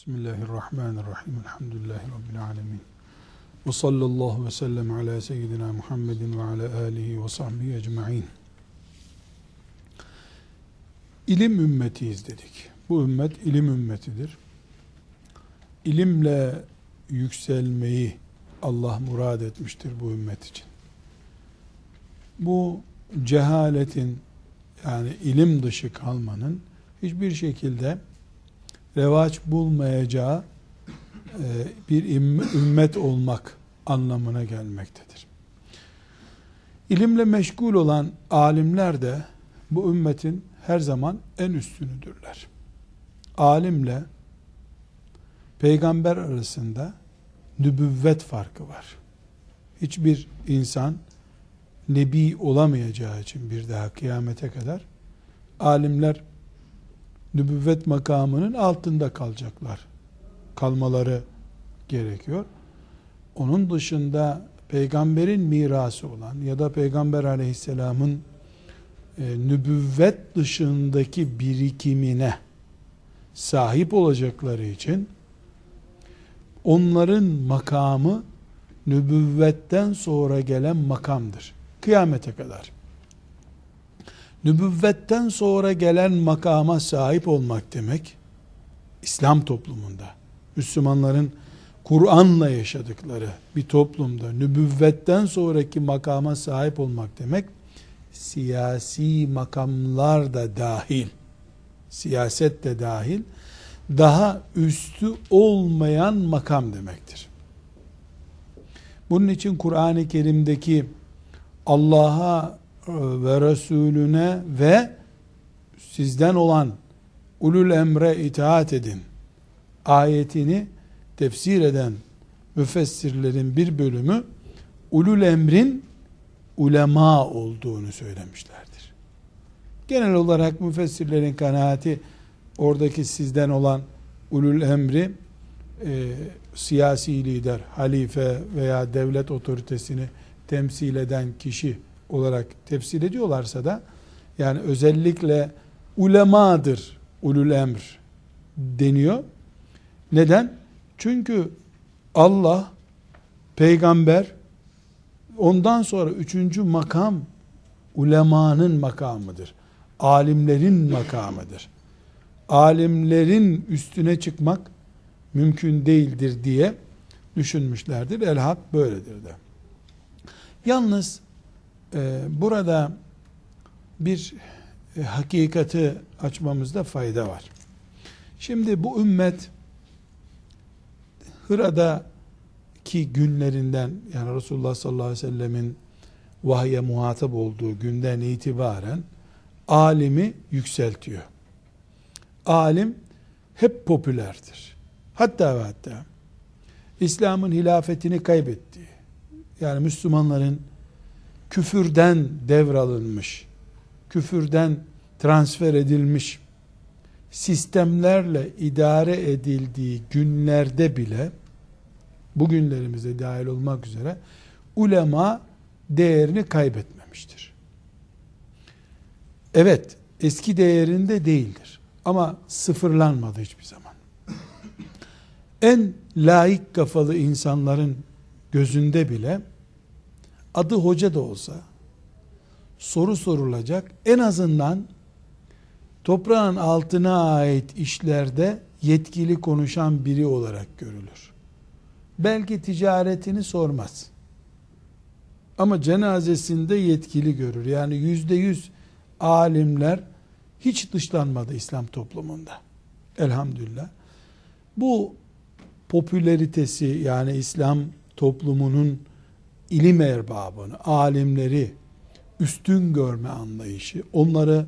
Bismillahirrahmanirrahim. Elhamdülillahi Rabbil alemin. Ve sallallahu ve sellem ala seyyidina Muhammedin ve ala alihi ve sahbihi ecma'in. İlim ümmetiyiz dedik. Bu ümmet ilim ümmetidir. İlimle yükselmeyi Allah murad etmiştir bu ümmet için. Bu cehaletin yani ilim dışı kalmanın hiçbir şekilde revaç bulmayacağı e, bir ümmet olmak anlamına gelmektedir. İlimle meşgul olan alimler de bu ümmetin her zaman en üstünüdürler. Alimle peygamber arasında nübüvvet farkı var. Hiçbir insan nebi olamayacağı için bir daha kıyamete kadar alimler nübüvvet makamının altında kalacaklar. Kalmaları gerekiyor. Onun dışında peygamberin mirası olan ya da peygamber aleyhisselamın e, nübüvvet dışındaki birikimine sahip olacakları için onların makamı nübüvvetten sonra gelen makamdır. Kıyamete kadar nübüvvetten sonra gelen makama sahip olmak demek, İslam toplumunda, Müslümanların Kur'an'la yaşadıkları bir toplumda nübüvvetten sonraki makama sahip olmak demek, siyasi makamlar da dahil, siyaset de dahil, daha üstü olmayan makam demektir. Bunun için Kur'an-ı Kerim'deki Allah'a ve Resulüne ve sizden olan ulul emre itaat edin ayetini tefsir eden müfessirlerin bir bölümü ulul emrin ulema olduğunu söylemişlerdir. Genel olarak müfessirlerin kanaati oradaki sizden olan ulul emri e, siyasi lider, halife veya devlet otoritesini temsil eden kişi olarak tefsir ediyorlarsa da yani özellikle ulemadır ulul emr deniyor. Neden? Çünkü Allah peygamber ondan sonra üçüncü makam ulemanın makamıdır. Alimlerin makamıdır. Alimlerin üstüne çıkmak mümkün değildir diye düşünmüşlerdir. El hak böyledir de. Yalnız ee, burada bir e, hakikati açmamızda fayda var. Şimdi bu ümmet Hıra'daki günlerinden yani Resulullah sallallahu aleyhi ve sellemin vahye muhatap olduğu günden itibaren alimi yükseltiyor. Alim hep popülerdir. Hatta ve hatta İslam'ın hilafetini kaybetti. Yani Müslümanların küfürden devralınmış, küfürden transfer edilmiş sistemlerle idare edildiği günlerde bile bugünlerimize dahil olmak üzere ulema değerini kaybetmemiştir. Evet, eski değerinde değildir. Ama sıfırlanmadı hiçbir zaman. En laik kafalı insanların gözünde bile adı hoca da olsa soru sorulacak. En azından toprağın altına ait işlerde yetkili konuşan biri olarak görülür. Belki ticaretini sormaz. Ama cenazesinde yetkili görür. Yani yüzde yüz alimler hiç dışlanmadı İslam toplumunda. Elhamdülillah. Bu popülaritesi yani İslam toplumunun ilim erbabını, alimleri üstün görme anlayışı, onları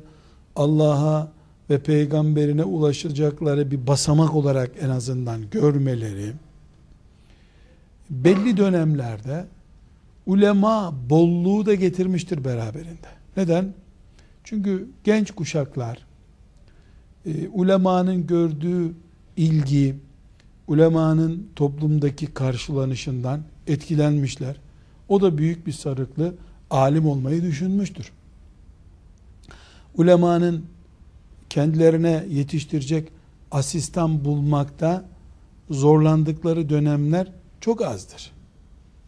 Allah'a ve peygamberine ulaşacakları bir basamak olarak en azından görmeleri, belli dönemlerde ulema bolluğu da getirmiştir beraberinde. Neden? Çünkü genç kuşaklar e, ulemanın gördüğü ilgi, ulemanın toplumdaki karşılanışından etkilenmişler. O da büyük bir sarıklı alim olmayı düşünmüştür. Ulemanın kendilerine yetiştirecek asistan bulmakta zorlandıkları dönemler çok azdır.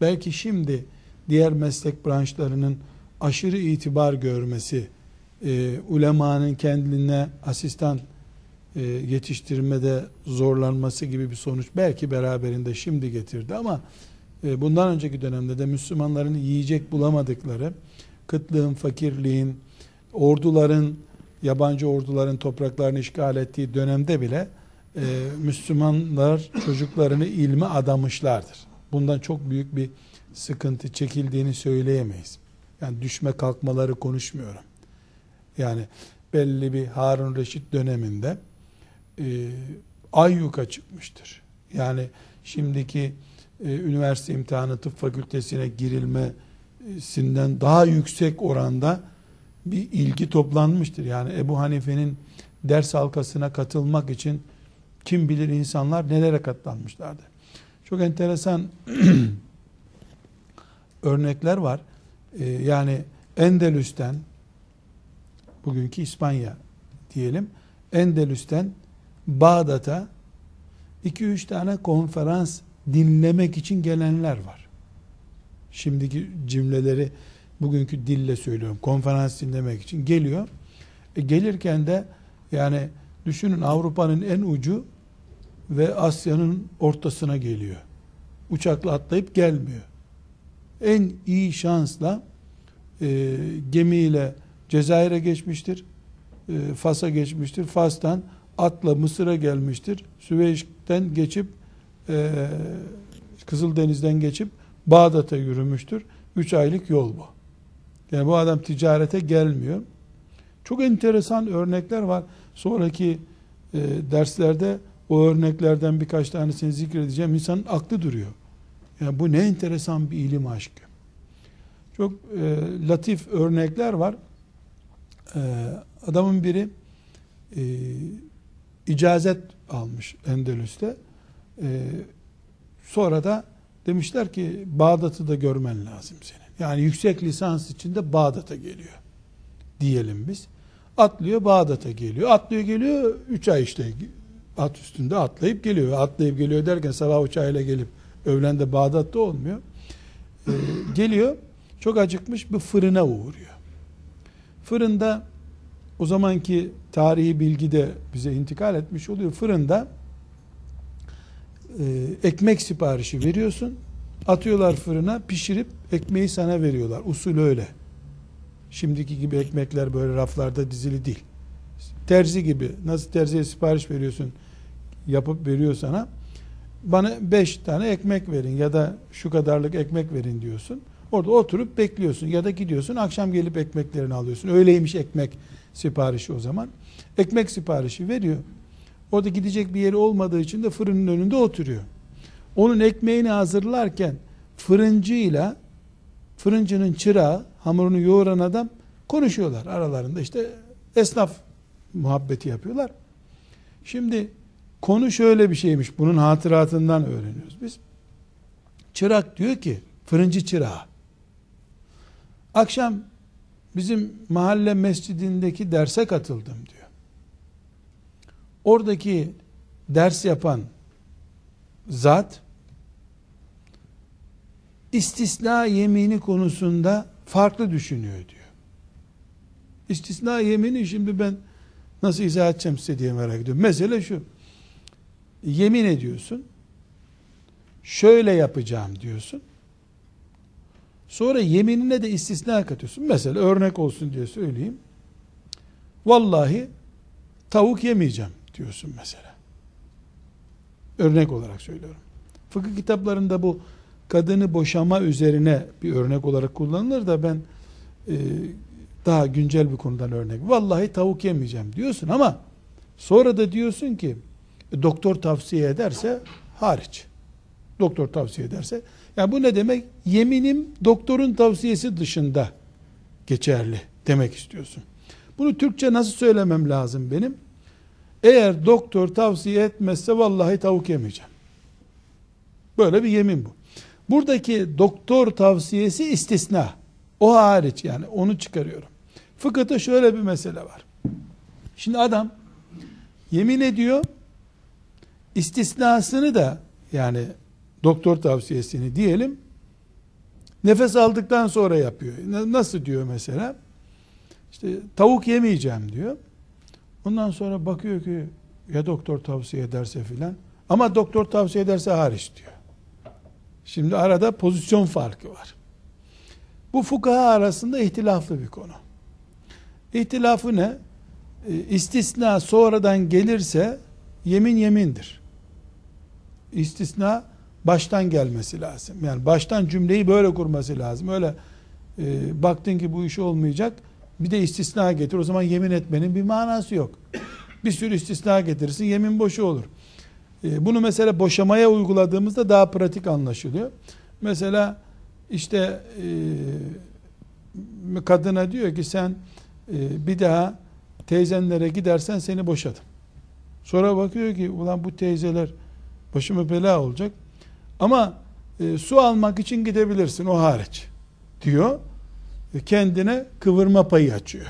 Belki şimdi diğer meslek branşlarının aşırı itibar görmesi, e, ulemanın kendine asistan e, yetiştirmede zorlanması gibi bir sonuç belki beraberinde şimdi getirdi ama bundan önceki dönemde de Müslümanların yiyecek bulamadıkları, kıtlığın, fakirliğin, orduların, yabancı orduların topraklarını işgal ettiği dönemde bile e, Müslümanlar çocuklarını ilme adamışlardır. Bundan çok büyük bir sıkıntı çekildiğini söyleyemeyiz. Yani düşme kalkmaları konuşmuyorum. Yani belli bir Harun Reşit döneminde e, ayyuka çıkmıştır. Yani şimdiki e, üniversite imtihanı tıp fakültesine girilmesinden daha yüksek oranda bir ilgi toplanmıştır. Yani Ebu Hanife'nin ders halkasına katılmak için kim bilir insanlar nelere katlanmışlardı. Çok enteresan örnekler var. Ee, yani Endelüs'ten bugünkü İspanya diyelim Endelüs'ten Bağdat'a 2-3 tane konferans dinlemek için gelenler var. Şimdiki cümleleri bugünkü dille söylüyorum. Konferans dinlemek için geliyor. E gelirken de yani düşünün Avrupa'nın en ucu ve Asya'nın ortasına geliyor. Uçakla atlayıp gelmiyor. En iyi şansla e, gemiyle Cezayir'e geçmiştir. E, Fas'a geçmiştir. Fas'tan atla Mısır'a gelmiştir. Süveyş'ten geçip e, Kızıldeniz'den geçip Bağdat'a yürümüştür. Üç aylık yol bu. Yani bu adam ticarete gelmiyor. Çok enteresan örnekler var. Sonraki e, derslerde o örneklerden birkaç tanesini zikredeceğim. İnsanın aklı duruyor. Yani bu ne enteresan bir ilim aşkı. Çok e, latif örnekler var. E, adamın biri e, icazet almış Endülüs'te. E, sonra da demişler ki Bağdat'ı da görmen lazım senin. Yani yüksek lisans içinde Bağdat'a geliyor. Diyelim biz. Atlıyor Bağdat'a geliyor. Atlıyor geliyor 3 ay işte at üstünde atlayıp geliyor. Atlayıp geliyor derken sabah uçağıyla gelip öğlen de Bağdat'ta olmuyor. Ee, geliyor çok acıkmış bir fırına uğruyor. Fırında o zamanki tarihi bilgi de bize intikal etmiş oluyor. Fırında ekmek siparişi veriyorsun. Atıyorlar fırına pişirip ekmeği sana veriyorlar. Usul öyle. Şimdiki gibi ekmekler böyle raflarda dizili değil. Terzi gibi nasıl terziye sipariş veriyorsun yapıp veriyor sana. Bana beş tane ekmek verin ya da şu kadarlık ekmek verin diyorsun. Orada oturup bekliyorsun ya da gidiyorsun akşam gelip ekmeklerini alıyorsun. Öyleymiş ekmek siparişi o zaman. Ekmek siparişi veriyor. Orada gidecek bir yeri olmadığı için de fırının önünde oturuyor. Onun ekmeğini hazırlarken fırıncıyla fırıncının çırağı hamurunu yoğuran adam konuşuyorlar aralarında işte esnaf muhabbeti yapıyorlar. Şimdi konu şöyle bir şeymiş bunun hatıratından öğreniyoruz biz. Çırak diyor ki fırıncı çırağı akşam bizim mahalle mescidindeki derse katıldım diyor. Oradaki ders yapan zat istisna yemini konusunda farklı düşünüyor diyor. İstisna yemini şimdi ben nasıl izah edeceğim size diye merak ediyorum. Mesele şu. Yemin ediyorsun. Şöyle yapacağım diyorsun. Sonra yeminine de istisna katıyorsun. Mesela örnek olsun diye söyleyeyim. Vallahi tavuk yemeyeceğim diyorsun mesela. Örnek olarak söylüyorum. Fıkıh kitaplarında bu kadını boşama üzerine bir örnek olarak kullanılır da ben e, daha güncel bir konudan örnek. Vallahi tavuk yemeyeceğim diyorsun ama sonra da diyorsun ki e, doktor tavsiye ederse hariç. Doktor tavsiye ederse. Yani bu ne demek? Yeminim doktorun tavsiyesi dışında geçerli demek istiyorsun. Bunu Türkçe nasıl söylemem lazım benim? Eğer doktor tavsiye etmezse vallahi tavuk yemeyeceğim. Böyle bir yemin bu. Buradaki doktor tavsiyesi istisna. O hariç yani onu çıkarıyorum. Fıkıhta şöyle bir mesele var. Şimdi adam yemin ediyor. istisnasını da yani doktor tavsiyesini diyelim nefes aldıktan sonra yapıyor. Nasıl diyor mesela? İşte tavuk yemeyeceğim diyor. Ondan sonra bakıyor ki ya doktor tavsiye ederse filan ama doktor tavsiye ederse hariç diyor. Şimdi arada pozisyon farkı var. Bu fukaha arasında ihtilaflı bir konu. İhtilafı ne? E, istisna sonradan gelirse yemin yemindir. İstisna baştan gelmesi lazım. Yani baştan cümleyi böyle kurması lazım. Öyle e, baktın ki bu iş olmayacak bir de istisna getir. O zaman yemin etmenin bir manası yok. Bir sürü istisna getirirsin yemin boşu olur. E, bunu mesela boşamaya uyguladığımızda daha pratik anlaşılıyor. Mesela işte e, kadına diyor ki sen e, bir daha teyzenlere gidersen seni boşadım. Sonra bakıyor ki ulan bu teyzeler başıma bela olacak. Ama e, su almak için gidebilirsin o hariç diyor. Kendine kıvırma payı açıyor.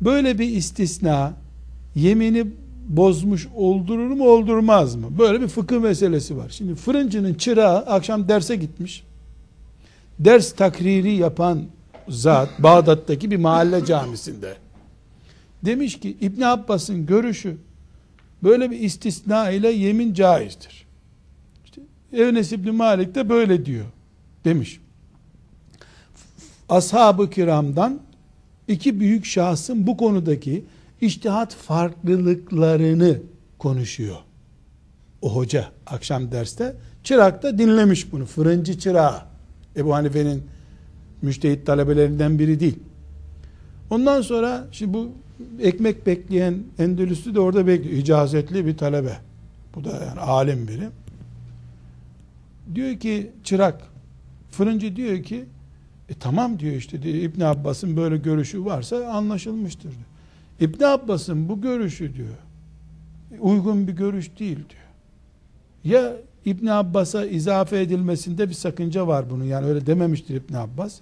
Böyle bir istisna yemini bozmuş oldurur mu oldurmaz mı? Böyle bir fıkıh meselesi var. Şimdi fırıncının çırağı akşam derse gitmiş. Ders takriri yapan zat Bağdat'taki bir mahalle camisinde. Demiş ki İbn Abbas'ın görüşü böyle bir istisna ile yemin caizdir. İşte Enes İbn Malik de böyle diyor demiş. Ashab-ı kiramdan iki büyük şahsın bu konudaki iştihat farklılıklarını konuşuyor. O hoca akşam derste çırak da dinlemiş bunu. Fırıncı çırağı. Ebu Hanife'nin müştehit talebelerinden biri değil. Ondan sonra şimdi bu ekmek bekleyen Endülüs'ü de orada bekliyor. İcazetli bir talebe. Bu da yani alim biri. Diyor ki çırak fırıncı diyor ki e tamam diyor işte diyor, İbn Abbas'ın böyle görüşü varsa anlaşılmıştır diyor. İbn Abbas'ın bu görüşü diyor uygun bir görüş değil diyor. Ya İbn Abbas'a izafe edilmesinde bir sakınca var bunun. Yani öyle dememiştir İbn Abbas.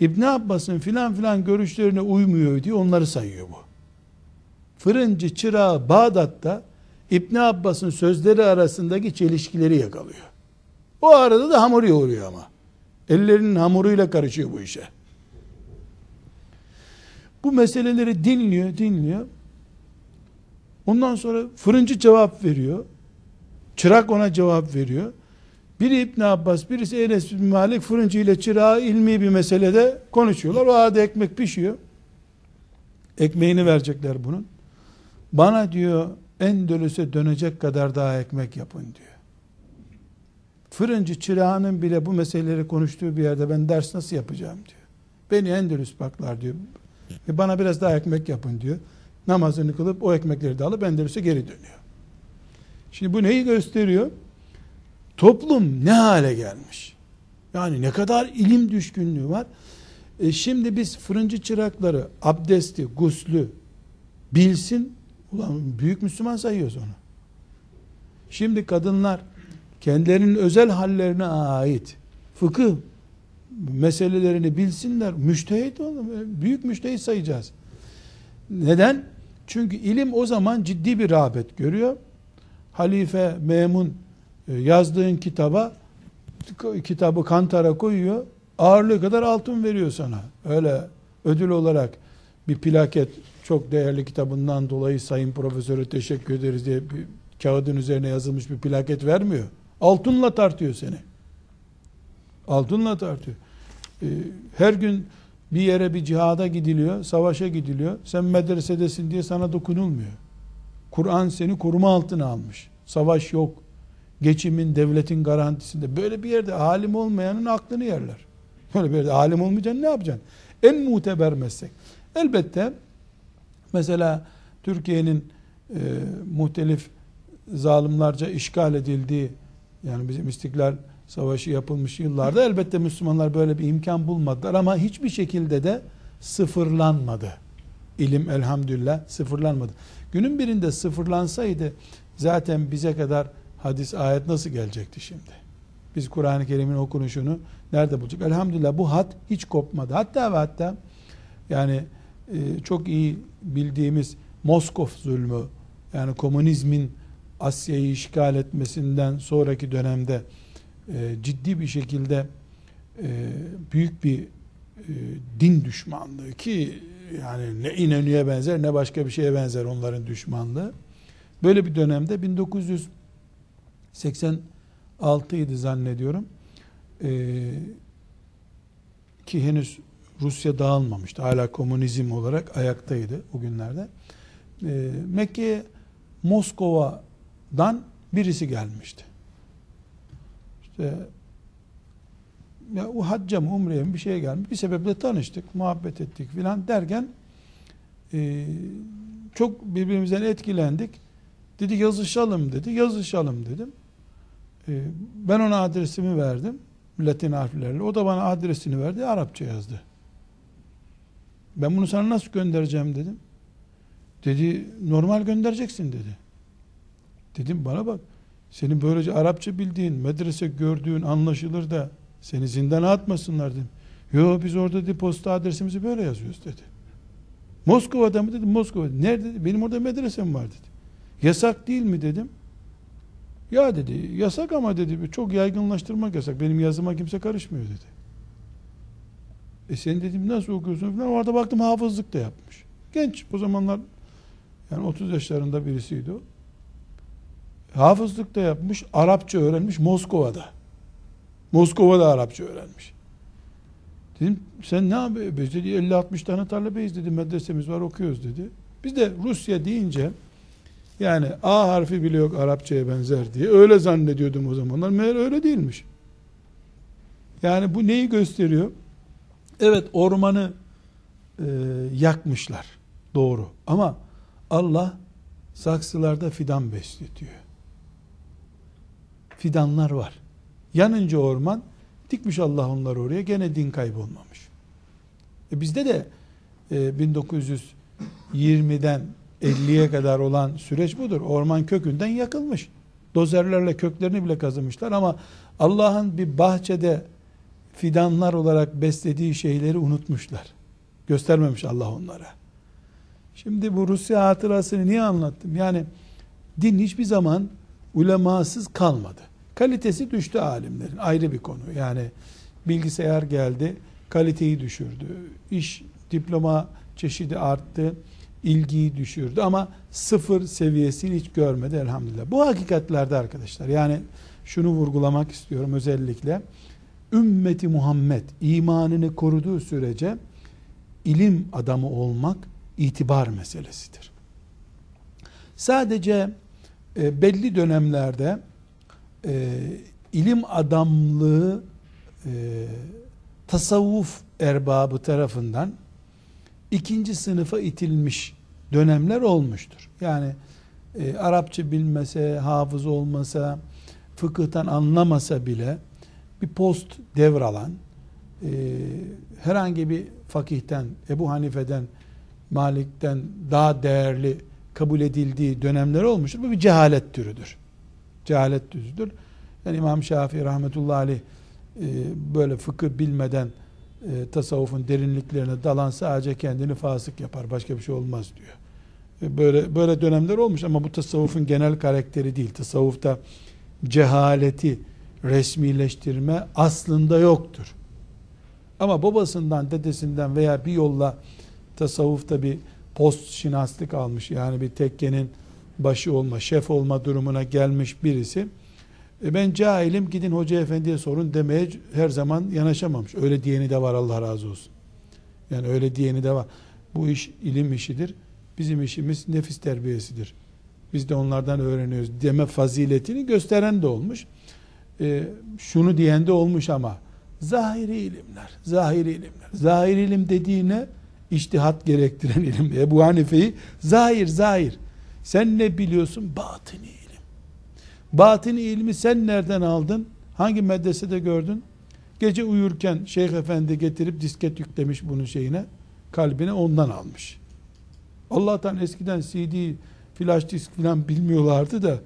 İbn Abbas'ın filan filan görüşlerine uymuyor diye onları sayıyor bu. Fırıncı çırağı Bağdat'ta İbn Abbas'ın sözleri arasındaki çelişkileri yakalıyor. O arada da hamur yoğuruyor ama. Ellerinin hamuruyla karışıyor bu işe. Bu meseleleri dinliyor, dinliyor. Ondan sonra fırıncı cevap veriyor. Çırak ona cevap veriyor. Biri İbn Abbas, birisi Enes bin Malik fırıncı ile çırağı ilmi bir meselede konuşuyorlar. O arada ekmek pişiyor. Ekmeğini verecekler bunun. Bana diyor Endülüs'e dönecek kadar daha ekmek yapın diyor. Fırıncı çırağının bile bu meseleleri konuştuğu bir yerde ben ders nasıl yapacağım diyor. Beni Endülüs baklar diyor. Ve bana biraz daha ekmek yapın diyor. Namazını kılıp o ekmekleri de alıp Endülüs'e geri dönüyor. Şimdi bu neyi gösteriyor? Toplum ne hale gelmiş? Yani ne kadar ilim düşkünlüğü var. E şimdi biz fırıncı çırakları abdesti, guslü bilsin. Ulan büyük Müslüman sayıyoruz onu. Şimdi kadınlar kendilerinin özel hallerine ait fıkıh meselelerini bilsinler. Müştehit oğlum. Büyük müştehit sayacağız. Neden? Çünkü ilim o zaman ciddi bir rağbet görüyor. Halife Memun e, yazdığın kitaba kitabı kantara koyuyor. Ağırlığı kadar altın veriyor sana. Öyle ödül olarak bir plaket çok değerli kitabından dolayı sayın profesöre teşekkür ederiz diye bir kağıdın üzerine yazılmış bir plaket vermiyor. Altınla tartıyor seni. Altınla tartıyor. Ee, her gün bir yere bir cihada gidiliyor, savaşa gidiliyor. Sen medresedesin diye sana dokunulmuyor. Kur'an seni koruma altına almış. Savaş yok. Geçimin, devletin garantisinde. Böyle bir yerde alim olmayanın aklını yerler. Böyle bir yerde alim olmayacaksın ne yapacaksın? En muteber meslek. Elbette mesela Türkiye'nin e, muhtelif zalimlerce işgal edildiği yani bizim istiklal savaşı yapılmış yıllarda elbette Müslümanlar böyle bir imkan bulmadılar ama hiçbir şekilde de sıfırlanmadı. İlim elhamdülillah sıfırlanmadı. Günün birinde sıfırlansaydı zaten bize kadar hadis ayet nasıl gelecekti şimdi? Biz Kur'an-ı Kerim'in okunuşunu nerede bulacak? Elhamdülillah bu hat hiç kopmadı. Hatta ve hatta yani e, çok iyi bildiğimiz Moskov zulmü yani komünizmin Asya'yı işgal etmesinden sonraki dönemde e, ciddi bir şekilde e, büyük bir e, din düşmanlığı ki yani ne İnönü'ye benzer ne başka bir şeye benzer onların düşmanlığı. Böyle bir dönemde 1986 idi zannediyorum. Ee, ki henüz Rusya dağılmamıştı. Hala komünizm olarak ayaktaydı o günlerde. Ee, Mekke'ye Moskova'dan birisi gelmişti. İşte ya o hacca mı umreye mi bir şeye gelmiş. Bir sebeple tanıştık, muhabbet ettik filan derken e, çok birbirimizden etkilendik. Dedi yazışalım dedi. Yazışalım dedim. E, ben ona adresimi verdim. Latin harflerle. O da bana adresini verdi. Arapça yazdı. Ben bunu sana nasıl göndereceğim dedim. Dedi normal göndereceksin dedi. Dedim bana bak. Senin böylece Arapça bildiğin, medrese gördüğün anlaşılır da seni zindana atmasınlar dedim. Yo biz orada dedi posta adresimizi böyle yazıyoruz dedi. Moskova'da mı dedim Moskova. Nerede dedi? Benim orada medresem var dedi. Yasak değil mi dedim. Ya dedi yasak ama dedi çok yaygınlaştırmak yasak. Benim yazıma kimse karışmıyor dedi. E sen dedim nasıl okuyorsun falan. Orada baktım hafızlık da yapmış. Genç o zamanlar yani 30 yaşlarında birisiydi o. Hafızlık da yapmış. Arapça öğrenmiş Moskova'da. Moskova'da Arapça öğrenmiş. Dedim sen ne yapıyorsun? Biz dedi 50-60 tane talebeyiz dedi. Medresemiz var okuyoruz dedi. Biz de Rusya deyince yani A harfi bile yok Arapçaya benzer diye. Öyle zannediyordum o zamanlar. Meğer öyle değilmiş. Yani bu neyi gösteriyor? Evet ormanı e, yakmışlar. Doğru. Ama Allah saksılarda fidan besletiyor. Fidanlar var. Yanınca orman dikmiş Allah onları oraya gene din kaybolmamış. E bizde de e, 1920'den 50'ye kadar olan süreç budur. Orman kökünden yakılmış. Dozerlerle köklerini bile kazımışlar ama Allah'ın bir bahçede fidanlar olarak beslediği şeyleri unutmuşlar. Göstermemiş Allah onlara. Şimdi bu Rusya hatırasını niye anlattım? Yani din hiçbir zaman ulemasız kalmadı. Kalitesi düştü alimlerin. Ayrı bir konu. Yani bilgisayar geldi, kaliteyi düşürdü. İş, diploma çeşidi arttı ilgiyi düşürdü ama sıfır seviyesini hiç görmedi elhamdülillah. Bu hakikatlerde arkadaşlar yani şunu vurgulamak istiyorum özellikle ümmeti Muhammed imanını koruduğu sürece ilim adamı olmak itibar meselesidir. Sadece e, belli dönemlerde e, ilim adamlığı e, tasavvuf erbabı tarafından ikinci sınıfa itilmiş dönemler olmuştur. Yani e, Arapça bilmese, hafız olmasa, fıkıhtan anlamasa bile bir post devralan, e, herhangi bir fakihten, Ebu Hanife'den, Malik'ten daha değerli kabul edildiği dönemler olmuştur. Bu bir cehalet türüdür. Cehalet türüdür. Yani İmam Şafii rahmetullahi aleyh e, böyle fıkıh bilmeden e, tasavvufun derinliklerine dalan sadece kendini fasık yapar. Başka bir şey olmaz diyor. E, böyle böyle dönemler olmuş ama bu tasavvufun genel karakteri değil. Tasavvufta cehaleti resmileştirme aslında yoktur. Ama babasından, dedesinden veya bir yolla tasavvufta bir post şinaslık almış. Yani bir tekkenin başı olma, şef olma durumuna gelmiş birisi e ben cahilim gidin hoca efendiye sorun demeye her zaman yanaşamamış. Öyle diyeni de var Allah razı olsun. Yani öyle diyeni de var. Bu iş ilim işidir. Bizim işimiz nefis terbiyesidir. Biz de onlardan öğreniyoruz deme faziletini gösteren de olmuş. E, şunu diyen de olmuş ama zahiri ilimler, zahiri ilimler. Zahiri ilim dediğine iştihat gerektiren ilim. Ebu Hanife'yi zahir, zahir. Sen ne biliyorsun? Batini Batini ilmi sen nereden aldın? Hangi medresede gördün? Gece uyurken Şeyh Efendi getirip disket yüklemiş bunun şeyine, kalbine ondan almış. Allah'tan eskiden CD, flash disk filan bilmiyorlardı da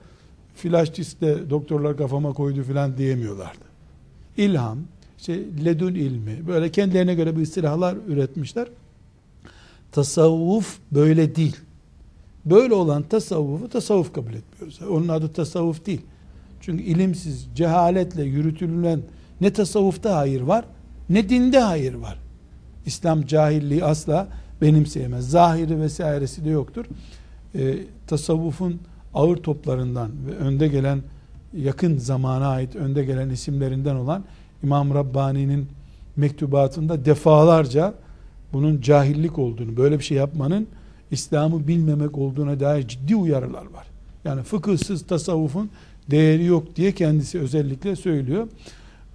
flash diskle doktorlar kafama koydu filan diyemiyorlardı. İlham, işte ledun ilmi, böyle kendilerine göre bir istilahlar üretmişler. Tasavvuf böyle değil. Böyle olan tasavvufu tasavvuf kabul etmiyoruz. Onun adı tasavvuf değil. Çünkü ilimsiz, cehaletle yürütülen ne tasavvufta hayır var, ne dinde hayır var. İslam cahilliği asla benimseyemez. Zahiri vesairesi de yoktur. E, tasavvufun ağır toplarından ve önde gelen yakın zamana ait önde gelen isimlerinden olan İmam Rabbani'nin mektubatında defalarca bunun cahillik olduğunu, böyle bir şey yapmanın İslam'ı bilmemek olduğuna dair ciddi uyarılar var. Yani fıkıhsız tasavvufun değeri yok diye kendisi özellikle söylüyor.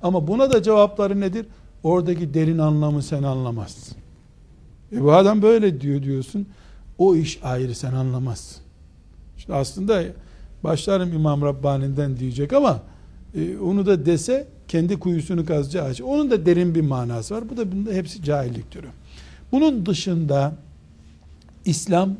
Ama buna da cevapları nedir? Oradaki derin anlamı sen anlamazsın. E bu adam böyle diyor diyorsun. O iş ayrı sen anlamazsın. İşte aslında başlarım İmam Rabbani'den diyecek ama e, onu da dese kendi kuyusunu kazacağı için. Onun da derin bir manası var. Bu da bunda hepsi cahillik türü. Bunun dışında İslam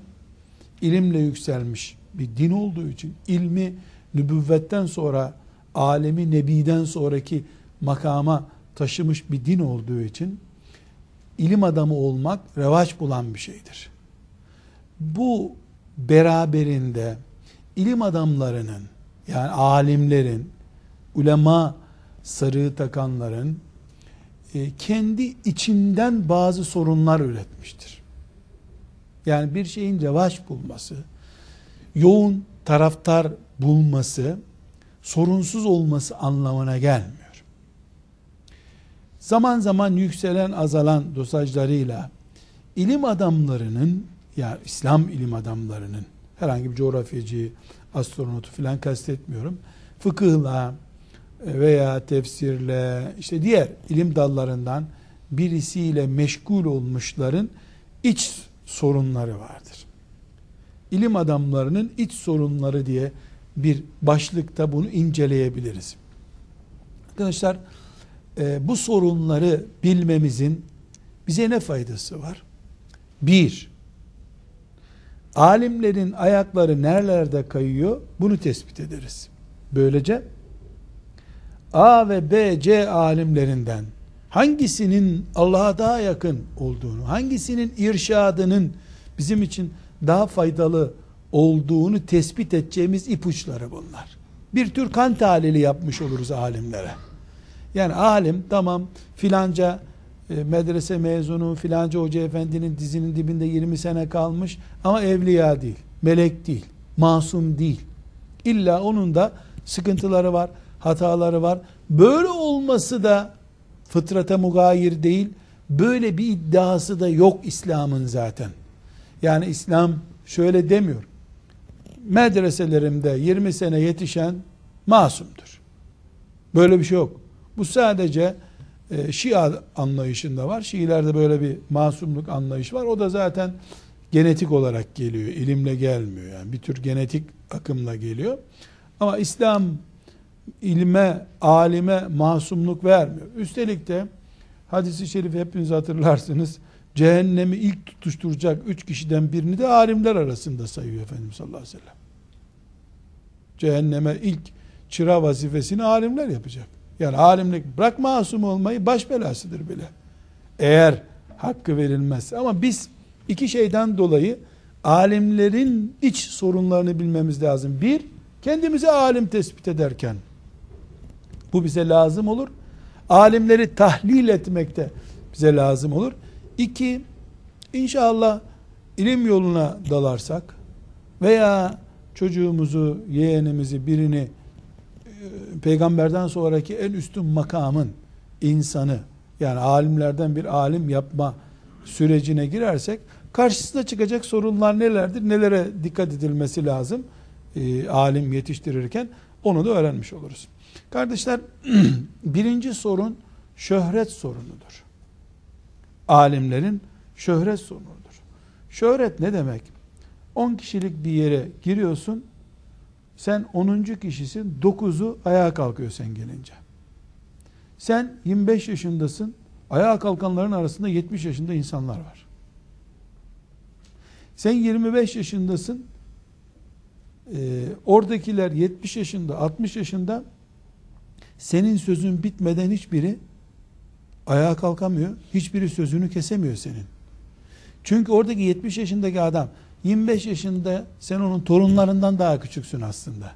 ilimle yükselmiş bir din olduğu için ilmi nübüvvetten sonra alemi nebiden sonraki makama taşımış bir din olduğu için ilim adamı olmak revaç bulan bir şeydir. Bu beraberinde ilim adamlarının yani alimlerin, ulema sarığı takanların e, kendi içinden bazı sorunlar üretmiştir. Yani bir şeyin revaç bulması, yoğun taraftar bulması, sorunsuz olması anlamına gelmiyor. Zaman zaman yükselen azalan dosajlarıyla ilim adamlarının yani İslam ilim adamlarının herhangi bir coğrafyacı, astronotu filan kastetmiyorum. Fıkıhla veya tefsirle işte diğer ilim dallarından birisiyle meşgul olmuşların iç sorunları vardır. İlim adamlarının iç sorunları diye bir başlıkta bunu inceleyebiliriz. Arkadaşlar e, bu sorunları bilmemizin bize ne faydası var? Bir, alimlerin ayakları nerelerde kayıyor bunu tespit ederiz. Böylece A ve B, C alimlerinden hangisinin Allah'a daha yakın olduğunu, hangisinin irşadının bizim için daha faydalı olduğunu tespit edeceğimiz ipuçları bunlar. Bir tür kan tahlili yapmış oluruz alimlere. Yani alim tamam filanca e, medrese mezunu filanca hoca efendinin dizinin dibinde 20 sene kalmış ama evliya değil, melek değil, masum değil. İlla onun da sıkıntıları var, hataları var. Böyle olması da fıtrata mugayir değil. Böyle bir iddiası da yok İslam'ın zaten. Yani İslam şöyle demiyor. Medreselerimde 20 sene yetişen masumdur. Böyle bir şey yok. Bu sadece e, Şia anlayışında var. Şiilerde böyle bir masumluk anlayışı var. O da zaten genetik olarak geliyor. ilimle gelmiyor. Yani bir tür genetik akımla geliyor. Ama İslam ilme, alime masumluk vermiyor. Üstelik de hadisi şerif hepiniz hatırlarsınız. Cehennemi ilk tutuşturacak üç kişiden birini de alimler arasında sayıyor Efendimiz sallallahu aleyhi ve sellem. Cehenneme ilk çıra vazifesini alimler yapacak. Yani alimlik bırak masum olmayı baş belasıdır bile. Eğer hakkı verilmez. Ama biz iki şeyden dolayı alimlerin iç sorunlarını bilmemiz lazım. Bir, kendimize alim tespit ederken bu bize lazım olur. Alimleri tahlil etmekte bize lazım olur. İki, inşallah ilim yoluna dalarsak veya çocuğumuzu, yeğenimizi, birini e, peygamberden sonraki en üstün makamın insanı yani alimlerden bir alim yapma sürecine girersek karşısına çıkacak sorunlar nelerdir? Nelere dikkat edilmesi lazım? E, alim yetiştirirken onu da öğrenmiş oluruz. Kardeşler birinci sorun şöhret sorunudur. Alimlerin şöhret sorunudur. Şöhret ne demek? 10 kişilik bir yere giriyorsun. Sen 10. kişisin. 9'u ayağa kalkıyor sen gelince. Sen 25 yaşındasın. Ayağa kalkanların arasında 70 yaşında insanlar var. Sen 25 yaşındasın. Ee, oradakiler 70 yaşında, 60 yaşında senin sözün bitmeden hiçbiri ayağa kalkamıyor. Hiçbiri sözünü kesemiyor senin. Çünkü oradaki 70 yaşındaki adam 25 yaşında sen onun torunlarından daha küçüksün aslında.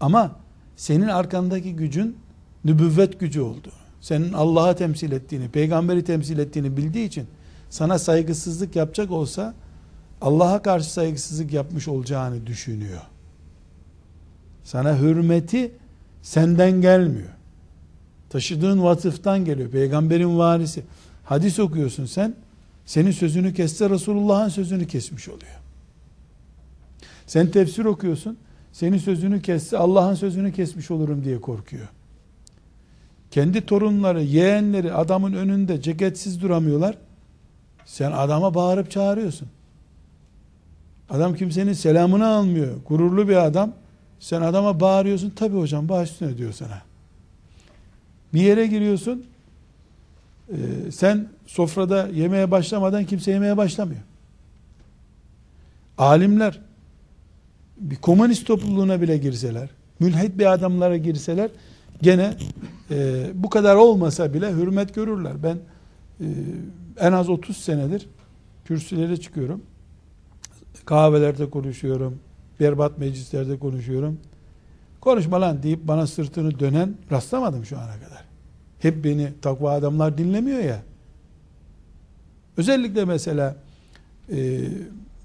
Ama senin arkandaki gücün nübüvvet gücü oldu. Senin Allah'a temsil ettiğini, peygamberi temsil ettiğini bildiği için sana saygısızlık yapacak olsa Allah'a karşı saygısızlık yapmış olacağını düşünüyor. Sana hürmeti senden gelmiyor. Taşıdığın vasıftan geliyor. Peygamberin varisi. Hadis okuyorsun sen. Senin sözünü kesse Resulullah'ın sözünü kesmiş oluyor. Sen tefsir okuyorsun. Senin sözünü kesse Allah'ın sözünü kesmiş olurum diye korkuyor. Kendi torunları, yeğenleri adamın önünde ceketsiz duramıyorlar. Sen adama bağırıp çağırıyorsun. Adam kimsenin selamını almıyor. Gururlu bir adam. Sen adama bağırıyorsun. Tabi hocam baş üstüne diyor sana. Bir yere giriyorsun. E, sen sofrada yemeye başlamadan kimse yemeye başlamıyor. Alimler bir komünist topluluğuna bile girseler, mülhit bir adamlara girseler gene e, bu kadar olmasa bile hürmet görürler. Ben e, en az 30 senedir kürsülere çıkıyorum. Kahvelerde konuşuyorum. Berbat meclislerde konuşuyorum. Konuşma lan deyip bana sırtını dönen rastlamadım şu ana kadar. Hep beni takva adamlar dinlemiyor ya. Özellikle mesela e,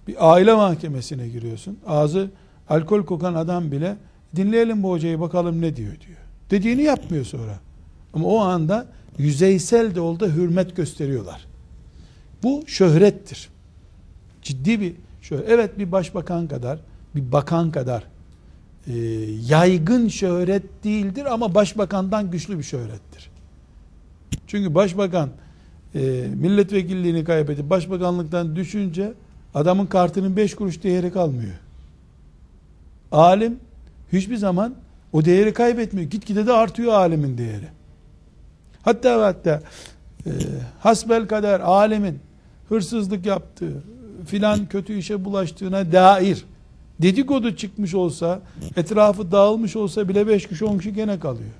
bir aile mahkemesine giriyorsun. Ağzı alkol kokan adam bile dinleyelim bu hocayı bakalım ne diyor diyor. Dediğini yapmıyor sonra. Ama o anda yüzeysel de oldu hürmet gösteriyorlar. Bu şöhrettir. Ciddi bir şöhret. Evet bir başbakan kadar, bir bakan kadar e, yaygın şöhret değildir ama başbakandan güçlü bir şöhrettir. Çünkü başbakan e, milletvekilliğini kaybedip başbakanlıktan düşünce adamın kartının beş kuruş değeri kalmıyor. Alim hiçbir zaman o değeri kaybetmiyor. Gitgide de artıyor alimin değeri. Hatta hatta e, hasbel kader alemin hırsızlık yaptığı, filan kötü işe bulaştığına dair dedikodu çıkmış olsa, etrafı dağılmış olsa bile beş kişi on kişi gene kalıyor.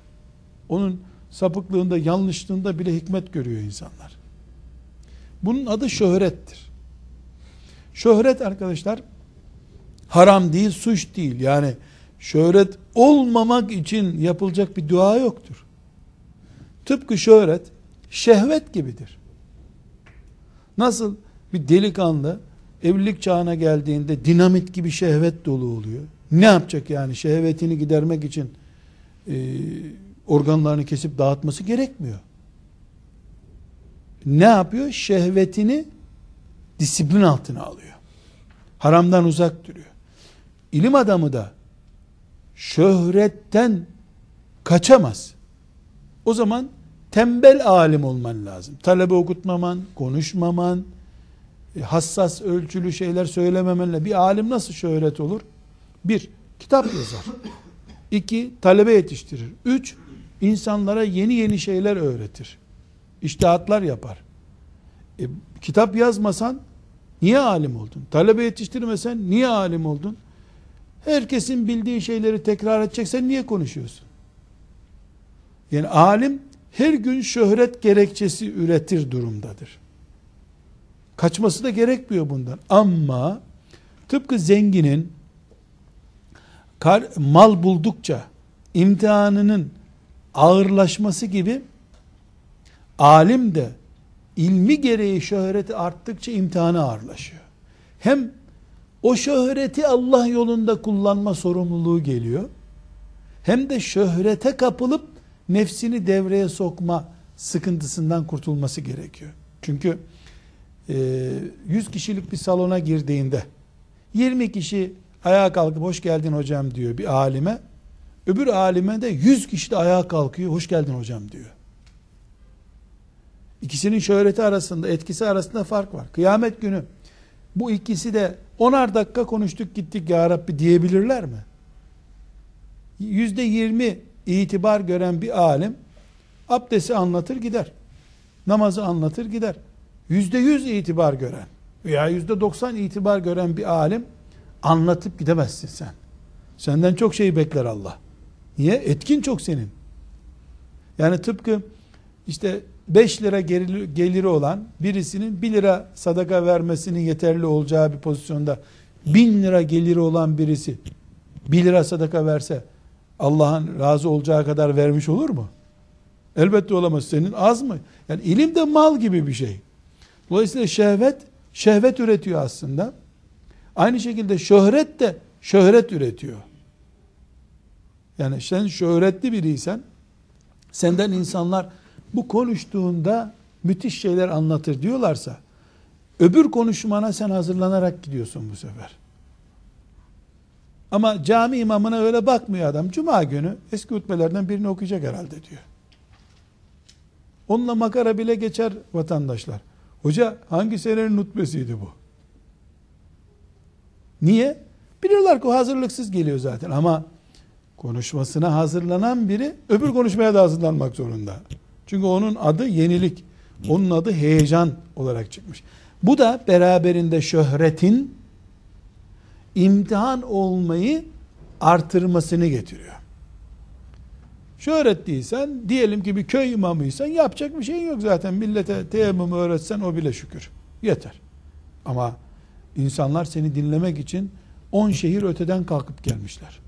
Onun sapıklığında, yanlışlığında bile hikmet görüyor insanlar. Bunun adı şöhrettir. Şöhret arkadaşlar haram değil, suç değil. Yani şöhret olmamak için yapılacak bir dua yoktur. Tıpkı şöhret şehvet gibidir. Nasıl bir delikanlı evlilik çağına geldiğinde dinamit gibi şehvet dolu oluyor. Ne yapacak yani şehvetini gidermek için e, organlarını kesip dağıtması gerekmiyor. Ne yapıyor? Şehvetini disiplin altına alıyor. Haramdan uzak duruyor. İlim adamı da şöhretten kaçamaz. O zaman tembel alim olman lazım. Talebe okutmaman, konuşmaman, hassas ölçülü şeyler söylememenle bir alim nasıl şöhret olur? Bir, kitap yazar. İki, talebe yetiştirir. Üç, insanlara yeni yeni şeyler öğretir. İştihatlar yapar. E, kitap yazmasan niye alim oldun? Talebe yetiştirmesen niye alim oldun? Herkesin bildiği şeyleri tekrar edeceksen niye konuşuyorsun? Yani alim her gün şöhret gerekçesi üretir durumdadır. Kaçması da gerekmiyor bundan. Ama tıpkı zenginin kar, mal buldukça imtihanının ağırlaşması gibi alim de ilmi gereği şöhreti arttıkça imtihanı ağırlaşıyor. Hem o şöhreti Allah yolunda kullanma sorumluluğu geliyor. Hem de şöhrete kapılıp nefsini devreye sokma sıkıntısından kurtulması gerekiyor. Çünkü 100 kişilik bir salona girdiğinde 20 kişi ayağa kalkıp hoş geldin hocam diyor bir alime. Öbür alime de 100 kişi de ayağa kalkıyor hoş geldin hocam diyor. İkisinin şöhreti arasında etkisi arasında fark var. Kıyamet günü bu ikisi de onar dakika konuştuk gittik ya Rabbi diyebilirler mi? Yüzde yirmi itibar gören bir alim abdesti anlatır gider. Namazı anlatır gider yüzde yüz itibar gören veya yüzde doksan itibar gören bir alim anlatıp gidemezsin sen. Senden çok şey bekler Allah. Niye? Etkin çok senin. Yani tıpkı işte 5 lira geliri, olan birisinin 1 lira sadaka vermesinin yeterli olacağı bir pozisyonda 1000 lira geliri olan birisi 1 lira sadaka verse Allah'ın razı olacağı kadar vermiş olur mu? Elbette olamaz. Senin az mı? Yani ilim de mal gibi bir şey. Dolayısıyla şehvet, şehvet üretiyor aslında. Aynı şekilde şöhret de şöhret üretiyor. Yani sen şöhretli biriysen, senden insanlar bu konuştuğunda müthiş şeyler anlatır diyorlarsa, öbür konuşmana sen hazırlanarak gidiyorsun bu sefer. Ama cami imamına öyle bakmıyor adam. Cuma günü eski hutbelerden birini okuyacak herhalde diyor. Onunla makara bile geçer vatandaşlar. Hoca hangi senenin hutbesiydi bu? Niye? Biliyorlar ki o hazırlıksız geliyor zaten ama konuşmasına hazırlanan biri öbür konuşmaya da hazırlanmak zorunda. Çünkü onun adı yenilik. Onun adı heyecan olarak çıkmış. Bu da beraberinde şöhretin imtihan olmayı artırmasını getiriyor. Şöhret değilsen, diyelim ki bir köy imamıysan yapacak bir şey yok zaten. Millete teyemmümü öğretsen o bile şükür. Yeter. Ama insanlar seni dinlemek için 10 şehir öteden kalkıp gelmişler.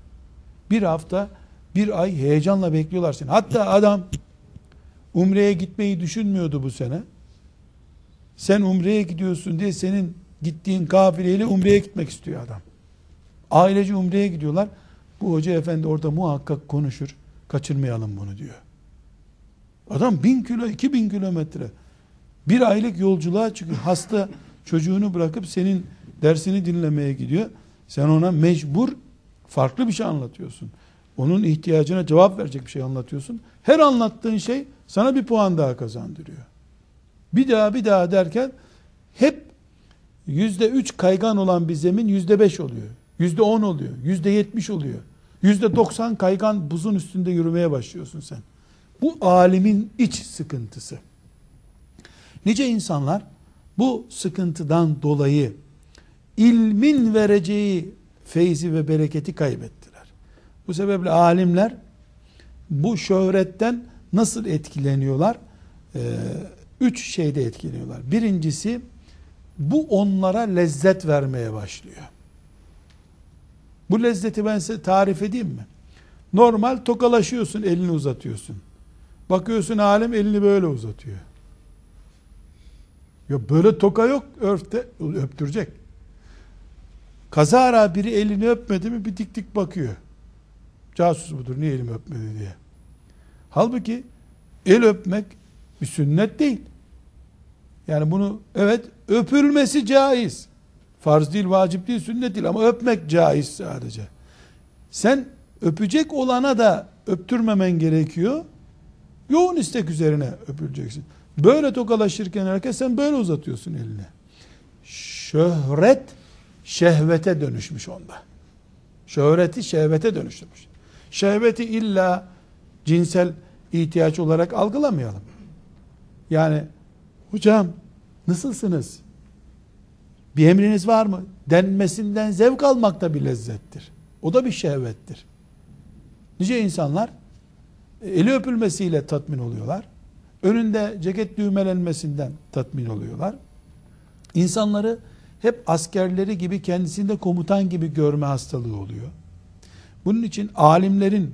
Bir hafta, bir ay heyecanla bekliyorlar seni. Hatta adam Umre'ye gitmeyi düşünmüyordu bu sene. Sen Umre'ye gidiyorsun diye senin gittiğin kafileyle Umre'ye gitmek istiyor adam. Ailece Umre'ye gidiyorlar. Bu hoca efendi orada muhakkak konuşur. Kaçırmayalım bunu diyor. Adam bin kilo, iki bin kilometre. Bir aylık yolculuğa çıkıyor. Hasta çocuğunu bırakıp senin dersini dinlemeye gidiyor. Sen ona mecbur farklı bir şey anlatıyorsun. Onun ihtiyacına cevap verecek bir şey anlatıyorsun. Her anlattığın şey sana bir puan daha kazandırıyor. Bir daha bir daha derken hep yüzde üç kaygan olan bir zemin yüzde beş oluyor. Yüzde on oluyor. Yüzde yetmiş oluyor. Yüzde doksan kaygan buzun üstünde yürümeye başlıyorsun sen. Bu alimin iç sıkıntısı. Nice insanlar bu sıkıntıdan dolayı ilmin vereceği feyzi ve bereketi kaybettiler. Bu sebeple alimler bu şöhretten nasıl etkileniyorlar? Ee, üç şeyde etkileniyorlar. Birincisi bu onlara lezzet vermeye başlıyor. Bu lezzeti ben size tarif edeyim mi? Normal tokalaşıyorsun, elini uzatıyorsun. Bakıyorsun alim elini böyle uzatıyor. Ya böyle toka yok, örfte öptürecek. Kazara biri elini öpmedi mi bir dik dik bakıyor. Casus budur niye elimi öpmedi diye. Halbuki el öpmek bir sünnet değil. Yani bunu evet öpülmesi caiz. Farz değil, vacip değil, sünnet değil ama öpmek caiz sadece. Sen öpecek olana da öptürmemen gerekiyor. Yoğun istek üzerine öpüleceksin. Böyle tokalaşırken herkes sen böyle uzatıyorsun elini. Şöhret şehvete dönüşmüş onda. Şöhreti şehvete dönüştürmüş. Şehveti illa cinsel ihtiyaç olarak algılamayalım. Yani hocam nasılsınız? Bir emriniz var mı? Denmesinden zevk almak da bir lezzettir. O da bir şehvettir. Nice insanlar e, eli öpülmesiyle tatmin oluyorlar. Önünde ceket düğmelenmesinden tatmin oluyorlar. İnsanları hep askerleri gibi kendisinde komutan gibi görme hastalığı oluyor. Bunun için alimlerin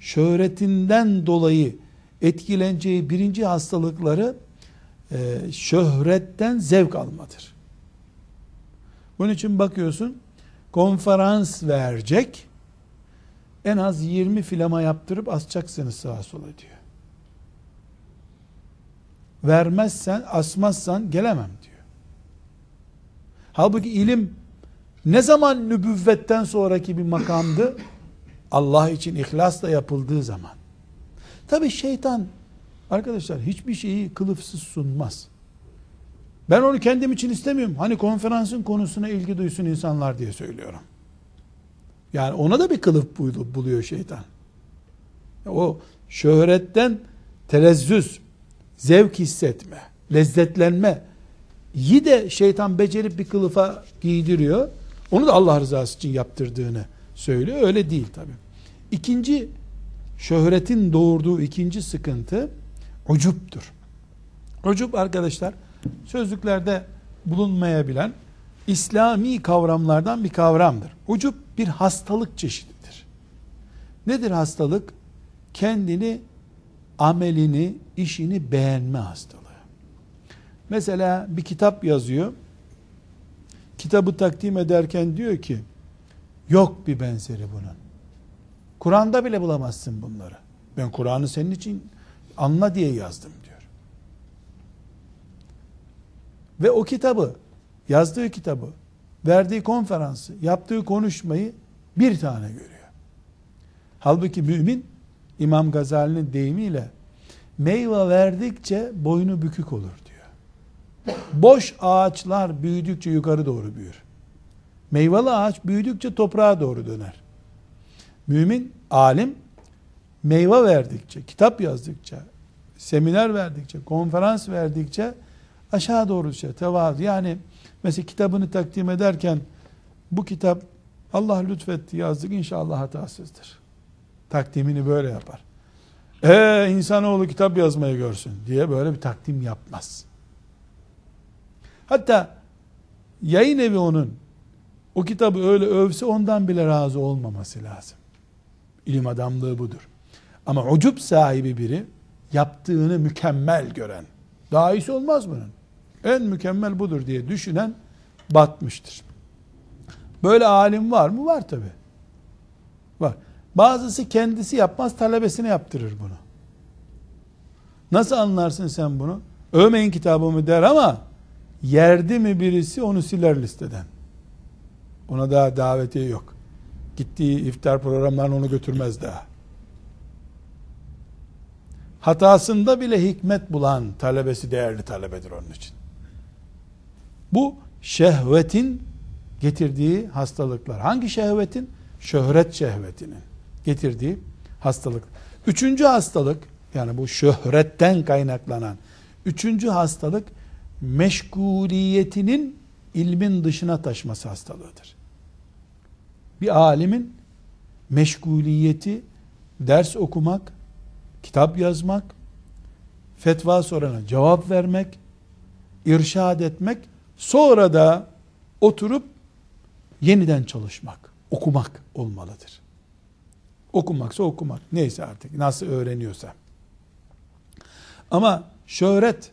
şöhretinden dolayı etkileneceği birinci hastalıkları e, şöhretten zevk almadır. Bunun için bakıyorsun konferans verecek en az 20 filama yaptırıp asacaksınız sağa sola diyor. Vermezsen, asmazsan gelemem diyor. Halbuki ilim ne zaman nübüvvetten sonraki bir makamdı? Allah için ihlasla yapıldığı zaman. Tabi şeytan arkadaşlar hiçbir şeyi kılıfsız sunmaz. Ben onu kendim için istemiyorum. Hani konferansın konusuna ilgi duysun insanlar diye söylüyorum. Yani ona da bir kılıf buluyor şeytan. O şöhretten telezzüz, zevk hissetme, lezzetlenme yi de şeytan becerip bir kılıfa giydiriyor. Onu da Allah rızası için yaptırdığını söylüyor. Öyle değil tabi. İkinci şöhretin doğurduğu ikinci sıkıntı ucuptur. Ucup arkadaşlar sözlüklerde bulunmayabilen İslami kavramlardan bir kavramdır. Ucup bir hastalık çeşididir. Nedir hastalık? Kendini, amelini, işini beğenme hastalığı. Mesela bir kitap yazıyor. Kitabı takdim ederken diyor ki, yok bir benzeri bunun. Kur'an'da bile bulamazsın bunları. Ben Kur'an'ı senin için anla diye yazdım diyor. Ve o kitabı, yazdığı kitabı, verdiği konferansı, yaptığı konuşmayı bir tane görüyor. Halbuki mümin İmam Gazali'nin deyimiyle meyve verdikçe boynu bükük olur diyor. Boş ağaçlar büyüdükçe yukarı doğru büyür. Meyveli ağaç büyüdükçe toprağa doğru döner. Mümin, alim meyve verdikçe, kitap yazdıkça, seminer verdikçe, konferans verdikçe aşağı doğru düşer. Tevazu. Yani mesela kitabını takdim ederken bu kitap Allah lütfetti yazdık inşallah hatasızdır. Takdimini böyle yapar. Ee insanoğlu kitap yazmayı görsün diye böyle bir takdim yapmaz. Hatta yayın evi onun o kitabı öyle övse ondan bile razı olmaması lazım. İlim adamlığı budur. Ama ucup sahibi biri yaptığını mükemmel gören, daha iyisi olmaz bunun. En mükemmel budur diye düşünen batmıştır. Böyle alim var mı? Var tabi. Var. Bazısı kendisi yapmaz, talebesine yaptırır bunu. Nasıl anlarsın sen bunu? Övmeyin kitabımı der ama yerdi mi birisi onu siler listeden. Ona daha davetiye yok. Gittiği iftar programlarına onu götürmez daha. Hatasında bile hikmet bulan talebesi değerli talebedir onun için. Bu şehvetin getirdiği hastalıklar. Hangi şehvetin? Şöhret şehvetinin getirdiği hastalık. Üçüncü hastalık, yani bu şöhretten kaynaklanan üçüncü hastalık, meşguliyetinin ilmin dışına taşması hastalığıdır. Bir alimin meşguliyeti ders okumak, kitap yazmak, fetva sorana cevap vermek, irşad etmek, sonra da oturup yeniden çalışmak, okumak olmalıdır. Okumaksa okumak. Neyse artık nasıl öğreniyorsa. Ama şöhret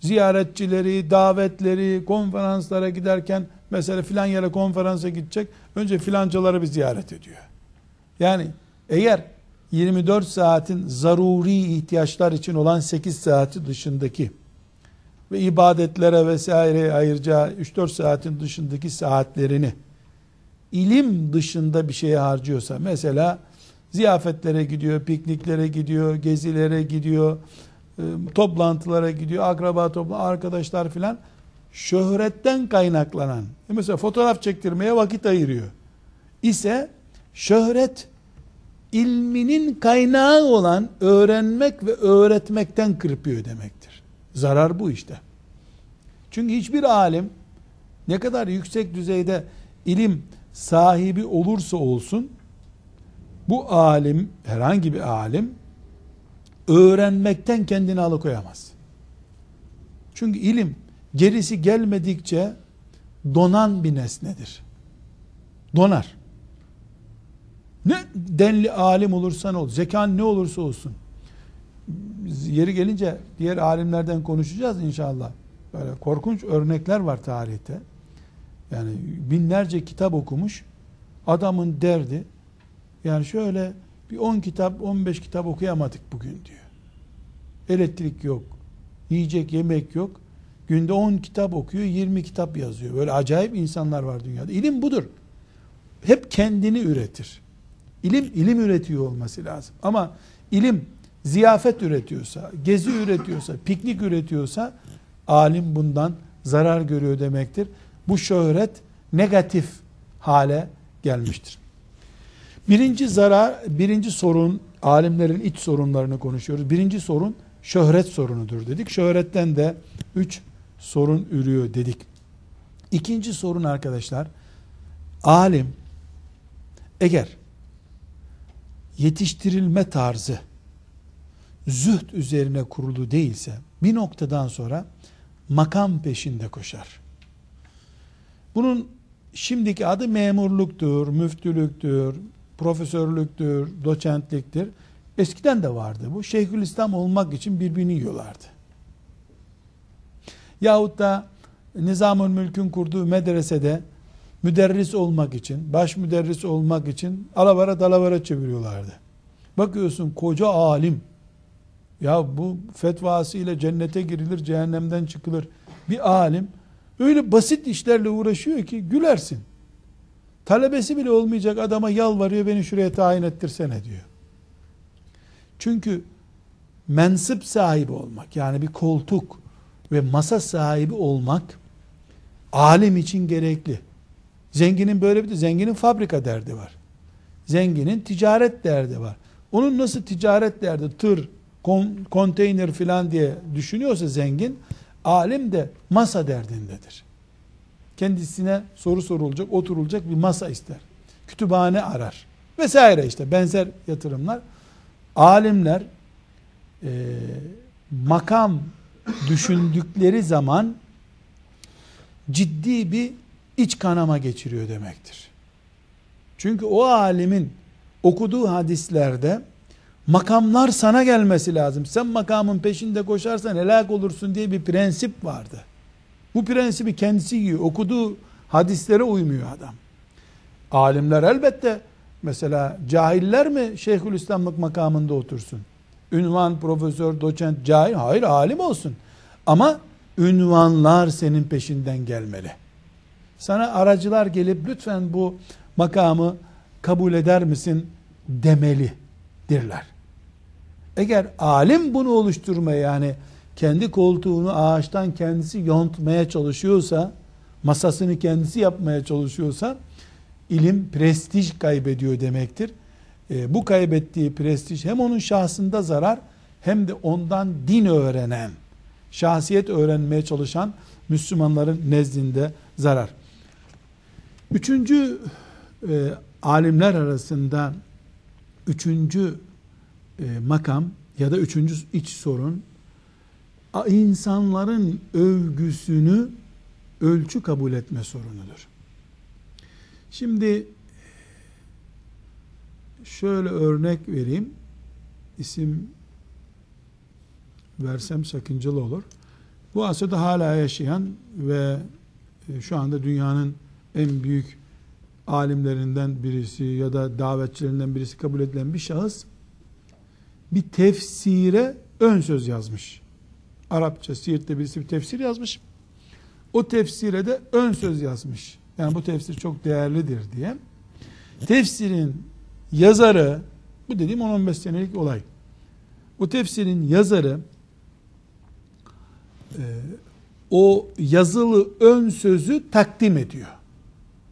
ziyaretçileri, davetleri, konferanslara giderken mesela filan yere konferansa gidecek. Önce filancaları bir ziyaret ediyor. Yani eğer 24 saatin zaruri ihtiyaçlar için olan 8 saati dışındaki ve ibadetlere vesaire ayıracağı 3-4 saatin dışındaki saatlerini ilim dışında bir şeye harcıyorsa mesela ziyafetlere gidiyor, pikniklere gidiyor, gezilere gidiyor, e, toplantılara gidiyor, akraba topla arkadaşlar filan şöhretten kaynaklanan e, mesela fotoğraf çektirmeye vakit ayırıyor ise şöhret ilminin kaynağı olan öğrenmek ve öğretmekten kırpıyor demektir. Zarar bu işte. Çünkü hiçbir alim ne kadar yüksek düzeyde ilim sahibi olursa olsun bu alim herhangi bir alim öğrenmekten kendini alıkoyamaz. Çünkü ilim gerisi gelmedikçe donan bir nesnedir. Donar. Ne denli alim olursan ol, zekan ne olursa olsun. Yeri gelince diğer alimlerden konuşacağız inşallah. Böyle korkunç örnekler var tarihte. Yani binlerce kitap okumuş. Adamın derdi yani şöyle bir 10 kitap, 15 kitap okuyamadık bugün diyor. Elektrik yok. Yiyecek yemek yok. Günde 10 kitap okuyor, 20 kitap yazıyor. Böyle acayip insanlar var dünyada. İlim budur. Hep kendini üretir. İlim ilim üretiyor olması lazım. Ama ilim ziyafet üretiyorsa, gezi üretiyorsa, piknik üretiyorsa alim bundan zarar görüyor demektir. Bu şöhret negatif hale gelmiştir. Birinci zarar, birinci sorun, alimlerin iç sorunlarını konuşuyoruz. Birinci sorun şöhret sorunudur dedik. Şöhretten de üç sorun ürüyor dedik. İkinci sorun arkadaşlar, alim eğer yetiştirilme tarzı zühd üzerine kurulu değilse, bir noktadan sonra makam peşinde koşar. Bunun şimdiki adı memurluktur, müftülüktür, profesörlüktür, doçentliktir. Eskiden de vardı bu. Şeyhülislam olmak için birbirini yiyorlardı. Yahut da Nizamül Mülk'ün kurduğu medresede müderris olmak için, baş müderris olmak için alavara dalavara çeviriyorlardı. Bakıyorsun koca alim, ya bu fetvası ile cennete girilir, cehennemden çıkılır. Bir alim öyle basit işlerle uğraşıyor ki gülersin. Talebesi bile olmayacak adama yalvarıyor beni şuraya tayin ettirsene diyor. Çünkü mensıp sahibi olmak yani bir koltuk ve masa sahibi olmak alim için gerekli. Zenginin böyle bir de zenginin fabrika derdi var. Zenginin ticaret derdi var. Onun nasıl ticaret derdi, tır, kon, konteyner filan diye düşünüyorsa zengin, alim de masa derdindedir. Kendisine soru sorulacak, oturulacak bir masa ister. Kütüphane arar. Vesaire işte benzer yatırımlar. Alimler e, makam düşündükleri zaman ciddi bir iç kanama geçiriyor demektir. Çünkü o alimin okuduğu hadislerde makamlar sana gelmesi lazım. Sen makamın peşinde koşarsan helak olursun diye bir prensip vardı. Bu prensibi kendisi yiyor. Okuduğu hadislere uymuyor adam. Alimler elbette mesela cahiller mi Şeyhülislamlık makamında otursun? Ünvan, profesör, doçent, cahil. Hayır alim olsun. Ama ünvanlar senin peşinden gelmeli. Sana aracılar gelip lütfen bu makamı kabul eder misin demelidirler. Eğer alim bunu oluşturmaya yani kendi koltuğunu ağaçtan kendisi yontmaya çalışıyorsa, masasını kendisi yapmaya çalışıyorsa, ilim prestij kaybediyor demektir. E, bu kaybettiği prestij hem onun şahsında zarar hem de ondan din öğrenen, şahsiyet öğrenmeye çalışan Müslümanların nezdinde zarar. Üçüncü e, alimler arasında üçüncü e, makam ya da üçüncü iç sorun insanların övgüsünü ölçü kabul etme sorunudur. Şimdi şöyle örnek vereyim. İsim versem sakıncalı olur. Bu asırda hala yaşayan ve e, şu anda dünyanın en büyük alimlerinden birisi ya da davetçilerinden birisi kabul edilen bir şahıs bir tefsire ön söz yazmış. Arapça Siirt'te birisi bir tefsir yazmış. O tefsire de ön söz yazmış. Yani bu tefsir çok değerlidir diye. Tefsirin yazarı, bu dediğim 10-15 senelik olay. Bu tefsirin yazarı e, o yazılı ön sözü takdim ediyor.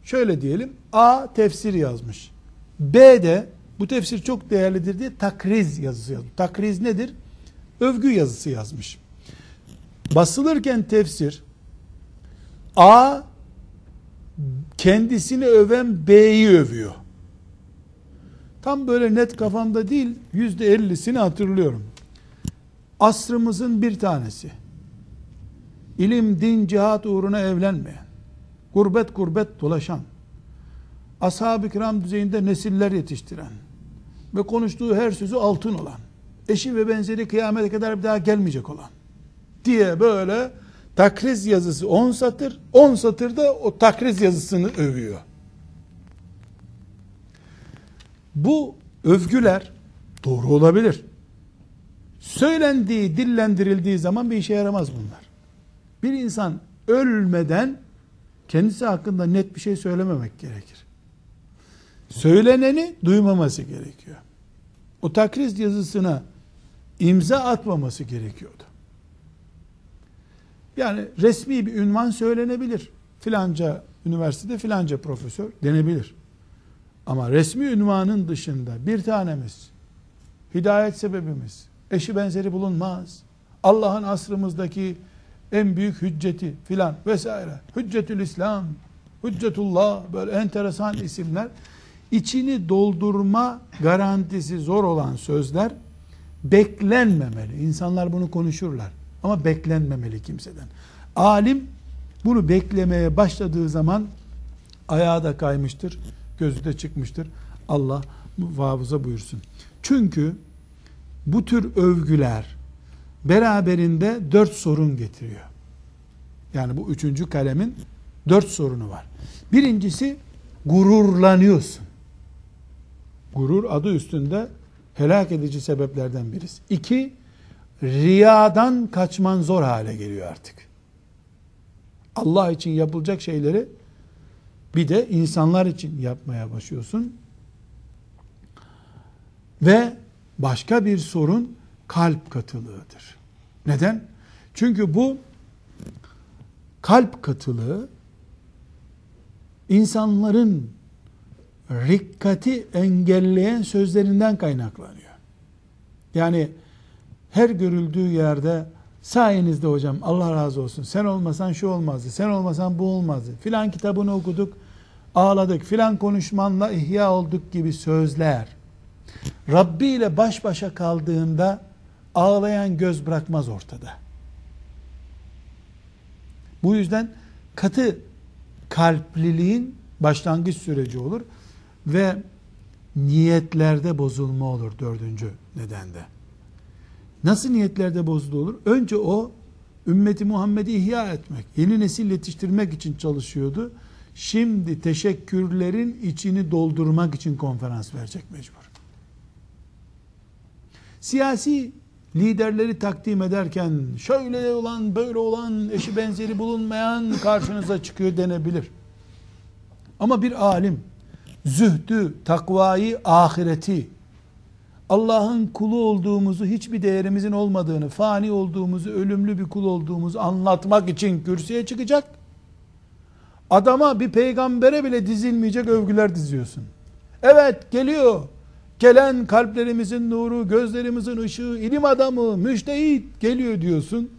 Şöyle diyelim A tefsir yazmış. B de bu tefsir çok değerlidir diye takriz yazısı yazmış. Takriz nedir? Övgü yazısı yazmış. Basılırken tefsir A kendisini öven B'yi övüyor. Tam böyle net kafamda değil, yüzde ellisini hatırlıyorum. Asrımızın bir tanesi. İlim, din, cihat uğruna evlenmeyen, gurbet gurbet dolaşan, ashab-ı kiram düzeyinde nesiller yetiştiren ve konuştuğu her sözü altın olan, eşi ve benzeri kıyamete kadar bir daha gelmeyecek olan diye böyle takriz yazısı 10 satır, 10 satırda o takriz yazısını övüyor. Bu övgüler doğru olabilir. Söylendiği, dillendirildiği zaman bir işe yaramaz bunlar. Bir insan ölmeden kendisi hakkında net bir şey söylememek gerekir. Söyleneni duymaması gerekiyor. O takriz yazısına imza atmaması gerekiyordu. Yani resmi bir ünvan söylenebilir. Filanca üniversitede filanca profesör denebilir. Ama resmi ünvanın dışında bir tanemiz, hidayet sebebimiz, eşi benzeri bulunmaz. Allah'ın asrımızdaki en büyük hücceti filan vesaire. Hüccetül İslam, Hüccetullah böyle enteresan isimler. İçini doldurma garantisi zor olan sözler beklenmemeli. İnsanlar bunu konuşurlar. Ama beklenmemeli kimseden. Alim bunu beklemeye başladığı zaman ayağı da kaymıştır, gözü de çıkmıştır. Allah muhafaza buyursun. Çünkü bu tür övgüler beraberinde dört sorun getiriyor. Yani bu üçüncü kalemin dört sorunu var. Birincisi gururlanıyorsun. Gurur adı üstünde helak edici sebeplerden birisi. İki, riyadan kaçman zor hale geliyor artık. Allah için yapılacak şeyleri bir de insanlar için yapmaya başlıyorsun. Ve başka bir sorun kalp katılığıdır. Neden? Çünkü bu kalp katılığı insanların rikkati engelleyen sözlerinden kaynaklanıyor. Yani her görüldüğü yerde sayenizde hocam Allah razı olsun sen olmasan şu olmazdı sen olmasan bu olmazdı filan kitabını okuduk ağladık filan konuşmanla ihya olduk gibi sözler Rabbi ile baş başa kaldığında ağlayan göz bırakmaz ortada. Bu yüzden katı kalpliliğin başlangıç süreci olur ve niyetlerde bozulma olur dördüncü nedende. Nasıl niyetlerde bozulma olur? Önce o ümmeti Muhammed'i ihya etmek, yeni nesil yetiştirmek için çalışıyordu. Şimdi teşekkürlerin içini doldurmak için konferans verecek mecbur. Siyasi liderleri takdim ederken şöyle olan böyle olan eşi benzeri bulunmayan karşınıza çıkıyor denebilir. Ama bir alim zühdü, takvayı, ahireti, Allah'ın kulu olduğumuzu, hiçbir değerimizin olmadığını, fani olduğumuzu, ölümlü bir kul olduğumuzu anlatmak için kürsüye çıkacak. Adama bir peygambere bile dizilmeyecek övgüler diziyorsun. Evet geliyor. Gelen kalplerimizin nuru, gözlerimizin ışığı, ilim adamı, müştehit geliyor diyorsun.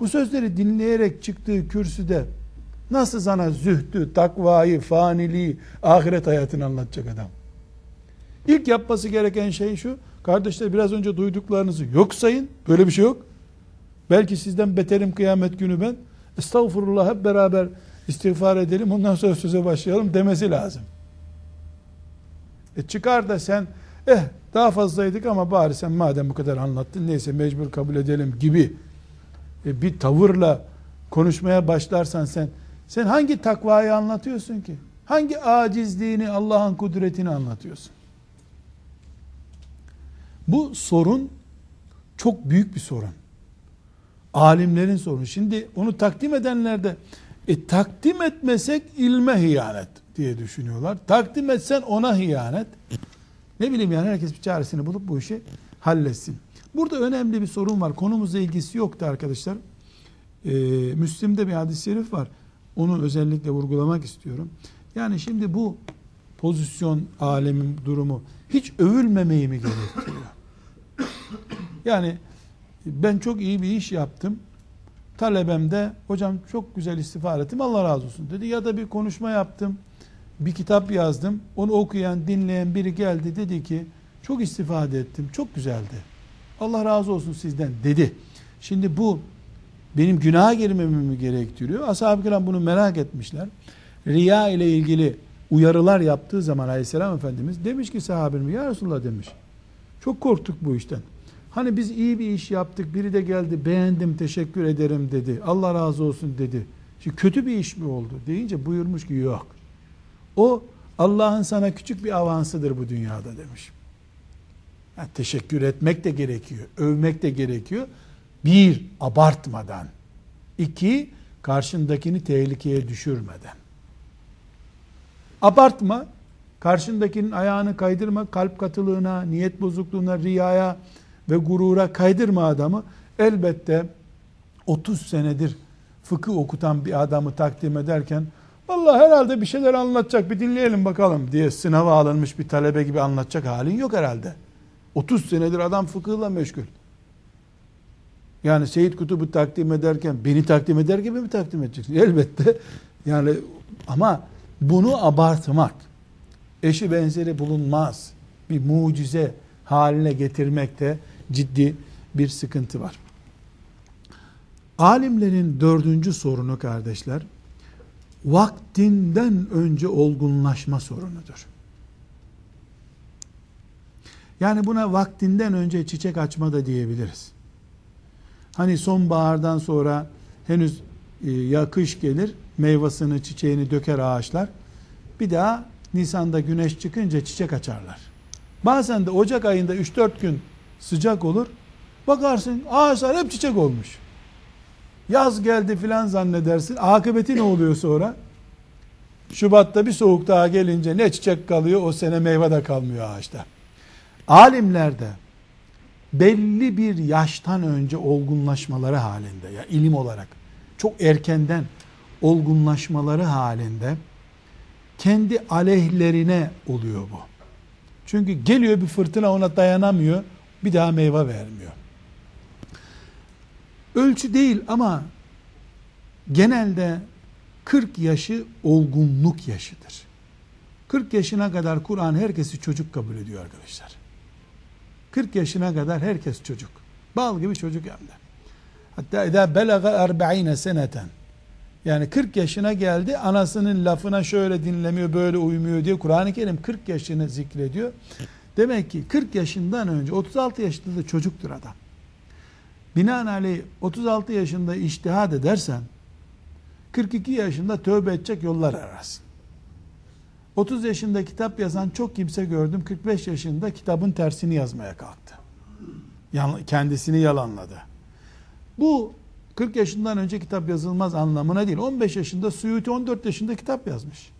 Bu sözleri dinleyerek çıktığı kürsüde nasıl sana zühdü, takvayı, faniliği, ahiret hayatını anlatacak adam? İlk yapması gereken şey şu, kardeşler biraz önce duyduklarınızı yok sayın, böyle bir şey yok. Belki sizden beterim kıyamet günü ben. Estağfurullah hep beraber istiğfar edelim, ondan sonra söze başlayalım demesi lazım. E çıkar da sen eh daha fazlaydık ama bari sen madem bu kadar anlattın neyse mecbur kabul edelim gibi e, bir tavırla konuşmaya başlarsan sen sen hangi takvayı anlatıyorsun ki? Hangi acizliğini, Allah'ın kudretini anlatıyorsun? Bu sorun çok büyük bir sorun. Alimlerin sorunu. Şimdi onu takdim edenler de e, takdim etmesek ilme hıyanet diye düşünüyorlar. Takdim etsen ona hıyanet. Ne bileyim yani herkes bir çaresini bulup bu işi halletsin. Burada önemli bir sorun var. Konumuzla ilgisi yoktu arkadaşlar. Ee, Müslim'de bir hadis-i şerif var. Onu özellikle vurgulamak istiyorum. Yani şimdi bu pozisyon alemin durumu hiç övülmemeyi mi gerektiriyor? Yani ben çok iyi bir iş yaptım. Talebemde hocam çok güzel istifade ettim Allah razı olsun dedi. Ya da bir konuşma yaptım bir kitap yazdım. Onu okuyan, dinleyen biri geldi dedi ki çok istifade ettim. Çok güzeldi. Allah razı olsun sizden dedi. Şimdi bu benim günaha girmemi mi gerektiriyor? Ashab-ı kiram bunu merak etmişler. Riya ile ilgili uyarılar yaptığı zaman aleyhisselam efendimiz demiş ki sahabim ya Resulullah demiş. Çok korktuk bu işten. Hani biz iyi bir iş yaptık biri de geldi beğendim teşekkür ederim dedi. Allah razı olsun dedi. Şimdi kötü bir iş mi oldu deyince buyurmuş ki yok. O Allah'ın sana küçük bir avansıdır bu dünyada demiş. Yani teşekkür etmek de gerekiyor. Övmek de gerekiyor. Bir, abartmadan. İki, karşındakini tehlikeye düşürmeden. Abartma, karşındakinin ayağını kaydırma, kalp katılığına, niyet bozukluğuna, riyaya ve gurura kaydırma adamı. Elbette 30 senedir fıkıh okutan bir adamı takdim ederken Vallahi herhalde bir şeyler anlatacak bir dinleyelim bakalım diye sınava alınmış bir talebe gibi anlatacak halin yok herhalde. 30 senedir adam fıkıhla meşgul. Yani Seyyid Kutub'u takdim ederken beni takdim eder gibi mi takdim edeceksin? Elbette. Yani ama bunu abartmak, eşi benzeri bulunmaz. Bir mucize haline getirmekte ciddi bir sıkıntı var. Alimlerin dördüncü sorunu kardeşler, vaktinden önce olgunlaşma sorunudur. Yani buna vaktinden önce çiçek açma da diyebiliriz. Hani sonbahardan sonra henüz e, ya kış gelir, meyvasını, çiçeğini döker ağaçlar. Bir daha Nisan'da güneş çıkınca çiçek açarlar. Bazen de Ocak ayında 3-4 gün sıcak olur. Bakarsın ağaçlar hep çiçek olmuş. Yaz geldi filan zannedersin. Akıbeti ne oluyor sonra? Şubat'ta bir soğuk daha gelince ne çiçek kalıyor o sene meyve de kalmıyor ağaçta. Alimler de belli bir yaştan önce olgunlaşmaları halinde ya ilim olarak çok erkenden olgunlaşmaları halinde kendi aleyhlerine oluyor bu. Çünkü geliyor bir fırtına ona dayanamıyor, bir daha meyve vermiyor. Ölçü değil ama genelde 40 yaşı olgunluk yaşıdır. 40 yaşına kadar Kur'an herkesi çocuk kabul ediyor arkadaşlar. 40 yaşına kadar herkes çocuk. Bal gibi çocuk hem. Hatta eda belaga 40 seneten. Yani 40 yaşına geldi anasının lafına şöyle dinlemiyor böyle uymuyor diye Kur'an-ı Kerim 40 yaşını zikrediyor. Demek ki 40 yaşından önce 36 yaşında da çocuktur adam. Binaenaleyh 36 yaşında iştihad edersen 42 yaşında tövbe edecek yollar ararsın. 30 yaşında kitap yazan çok kimse gördüm. 45 yaşında kitabın tersini yazmaya kalktı. Kendisini yalanladı. Bu 40 yaşından önce kitap yazılmaz anlamına değil. 15 yaşında Suyuti 14 yaşında kitap yazmış.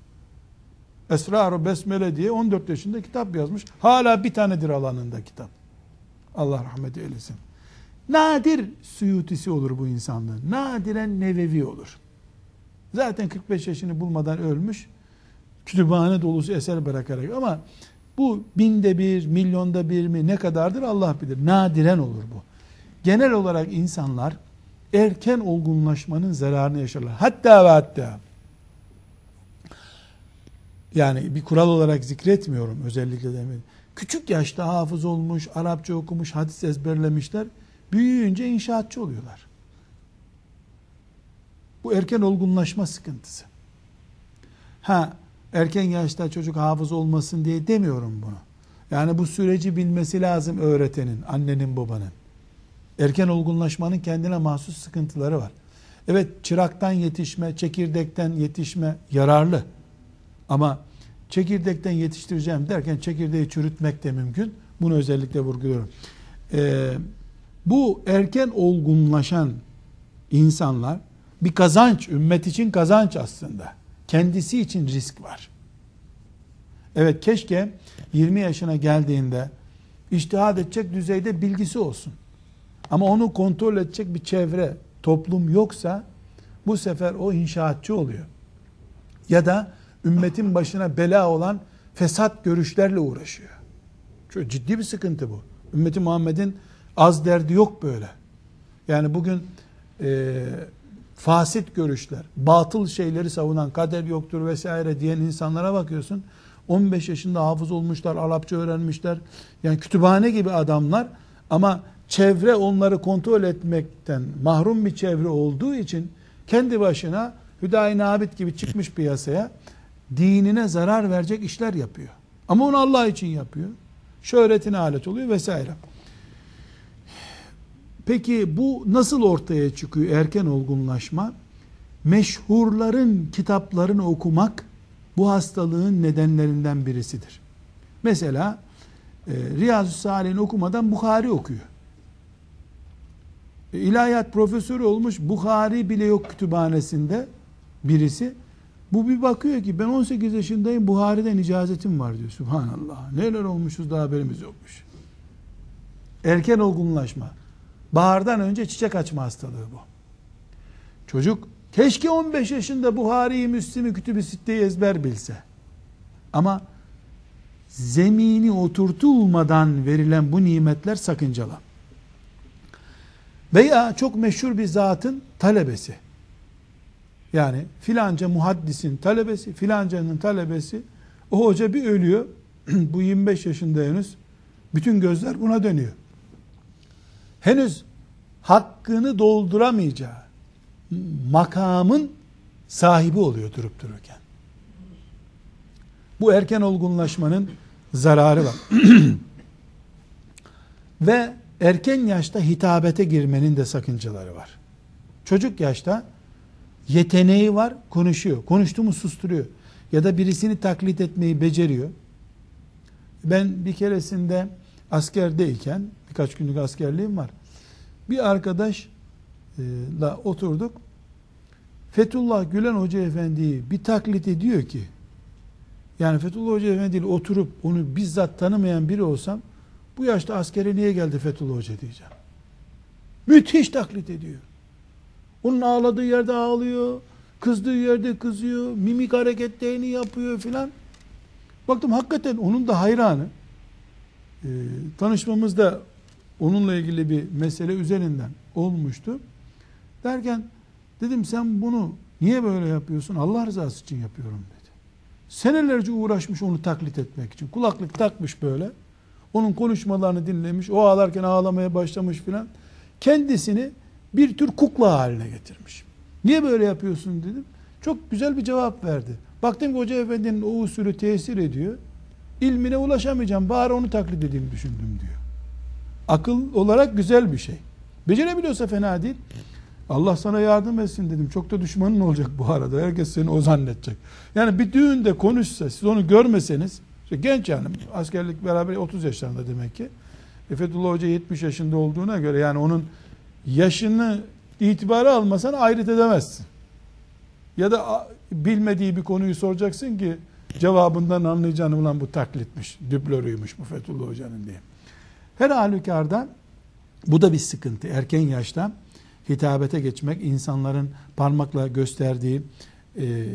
Esrar-ı Besmele diye 14 yaşında kitap yazmış. Hala bir tanedir alanında kitap. Allah rahmet eylesin. Nadir Suyutisi olur bu insanlığın. Nadiren Nevevi olur. Zaten 45 yaşını bulmadan ölmüş. Kütüphane dolusu eser bırakarak ama bu binde bir, milyonda bir mi ne kadardır Allah bilir. Nadiren olur bu. Genel olarak insanlar erken olgunlaşmanın zararını yaşarlar. Hatta ve hatta yani bir kural olarak zikretmiyorum özellikle de. Küçük yaşta hafız olmuş, Arapça okumuş, hadis ezberlemişler. Büyüyünce inşaatçı oluyorlar. Bu erken olgunlaşma sıkıntısı. Ha erken yaşta çocuk hafız olmasın diye demiyorum bunu. Yani bu süreci bilmesi lazım öğretenin, annenin, babanın. Erken olgunlaşmanın kendine mahsus sıkıntıları var. Evet çıraktan yetişme, çekirdekten yetişme yararlı. Ama çekirdekten yetiştireceğim derken çekirdeği çürütmek de mümkün. Bunu özellikle vurguluyorum. Ee, bu erken olgunlaşan insanlar bir kazanç, ümmet için kazanç aslında. Kendisi için risk var. Evet keşke 20 yaşına geldiğinde iştihad edecek düzeyde bilgisi olsun. Ama onu kontrol edecek bir çevre, toplum yoksa bu sefer o inşaatçı oluyor. Ya da ümmetin başına bela olan fesat görüşlerle uğraşıyor. Çok ciddi bir sıkıntı bu. Ümmeti Muhammed'in az derdi yok böyle. Yani bugün e, fasit görüşler, batıl şeyleri savunan, kader yoktur vesaire diyen insanlara bakıyorsun. 15 yaşında hafız olmuşlar, Arapça öğrenmişler. Yani kütüphane gibi adamlar ama çevre onları kontrol etmekten mahrum bir çevre olduğu için kendi başına Hüdayi Nabit gibi çıkmış piyasaya dinine zarar verecek işler yapıyor. Ama onu Allah için yapıyor. Şöhretine alet oluyor vesaire. Peki bu nasıl ortaya çıkıyor erken olgunlaşma? Meşhurların kitaplarını okumak bu hastalığın nedenlerinden birisidir. Mesela e, Riyazu Salih'in okumadan Bukhari okuyor. E, profesörü olmuş Bukhari bile yok kütüphanesinde birisi. Bu bir bakıyor ki ben 18 yaşındayım Buhari'den icazetim var diyor. Subhanallah. Neler olmuşuz da haberimiz yokmuş. Erken olgunlaşma. Bahardan önce çiçek açma hastalığı bu. Çocuk keşke 15 yaşında Buhari'yi, Müslim'i, Kütüb-i Sitte'yi ezber bilse. Ama zemini oturtulmadan verilen bu nimetler sakıncalı. Veya çok meşhur bir zatın talebesi. Yani filanca muhaddisin talebesi, filancanın talebesi. O hoca bir ölüyor. bu 25 yaşında henüz. Bütün gözler buna dönüyor henüz hakkını dolduramayacağı, makamın sahibi oluyor durup dururken. Bu erken olgunlaşmanın zararı var. Ve erken yaşta hitabete girmenin de sakıncaları var. Çocuk yaşta yeteneği var, konuşuyor. Konuştuğumu susturuyor. Ya da birisini taklit etmeyi beceriyor. Ben bir keresinde askerdeyken, birkaç günlük askerliğim var. Bir arkadaşla oturduk. Fethullah Gülen Hoca Efendi'yi bir taklit ediyor ki, yani Fethullah Hoca Efendi ile oturup onu bizzat tanımayan biri olsam, bu yaşta askere niye geldi Fethullah Hoca diyeceğim. Müthiş taklit ediyor. Onun ağladığı yerde ağlıyor, kızdığı yerde kızıyor, mimik hareketlerini yapıyor filan. Baktım hakikaten onun da hayranı. Ee, tanışmamızda onunla ilgili bir mesele üzerinden olmuştu. Derken dedim sen bunu niye böyle yapıyorsun? Allah rızası için yapıyorum dedi. Senelerce uğraşmış onu taklit etmek için. Kulaklık takmış böyle. Onun konuşmalarını dinlemiş. O ağlarken ağlamaya başlamış filan. Kendisini bir tür kukla haline getirmiş. Niye böyle yapıyorsun dedim. Çok güzel bir cevap verdi. Baktım ki Hoca Efendi'nin o usulü tesir ediyor. İlmine ulaşamayacağım. Bari onu taklit edeyim düşündüm diyor. Akıl olarak güzel bir şey. Becerebiliyorsa fena değil. Allah sana yardım etsin dedim. Çok da düşmanın olacak bu arada. Herkes seni o zannedecek. Yani bir düğünde konuşsa, siz onu görmeseniz, işte genç yani askerlik beraber 30 yaşlarında demek ki. E Hoca 70 yaşında olduğuna göre yani onun yaşını itibara almasan ayrıt edemezsin. Ya da bilmediği bir konuyu soracaksın ki cevabından anlayacağın ulan bu taklitmiş, düplörüymüş bu Fethullah Hoca'nın diye. Her halükarda bu da bir sıkıntı. Erken yaşta hitabete geçmek, insanların parmakla gösterdiği e,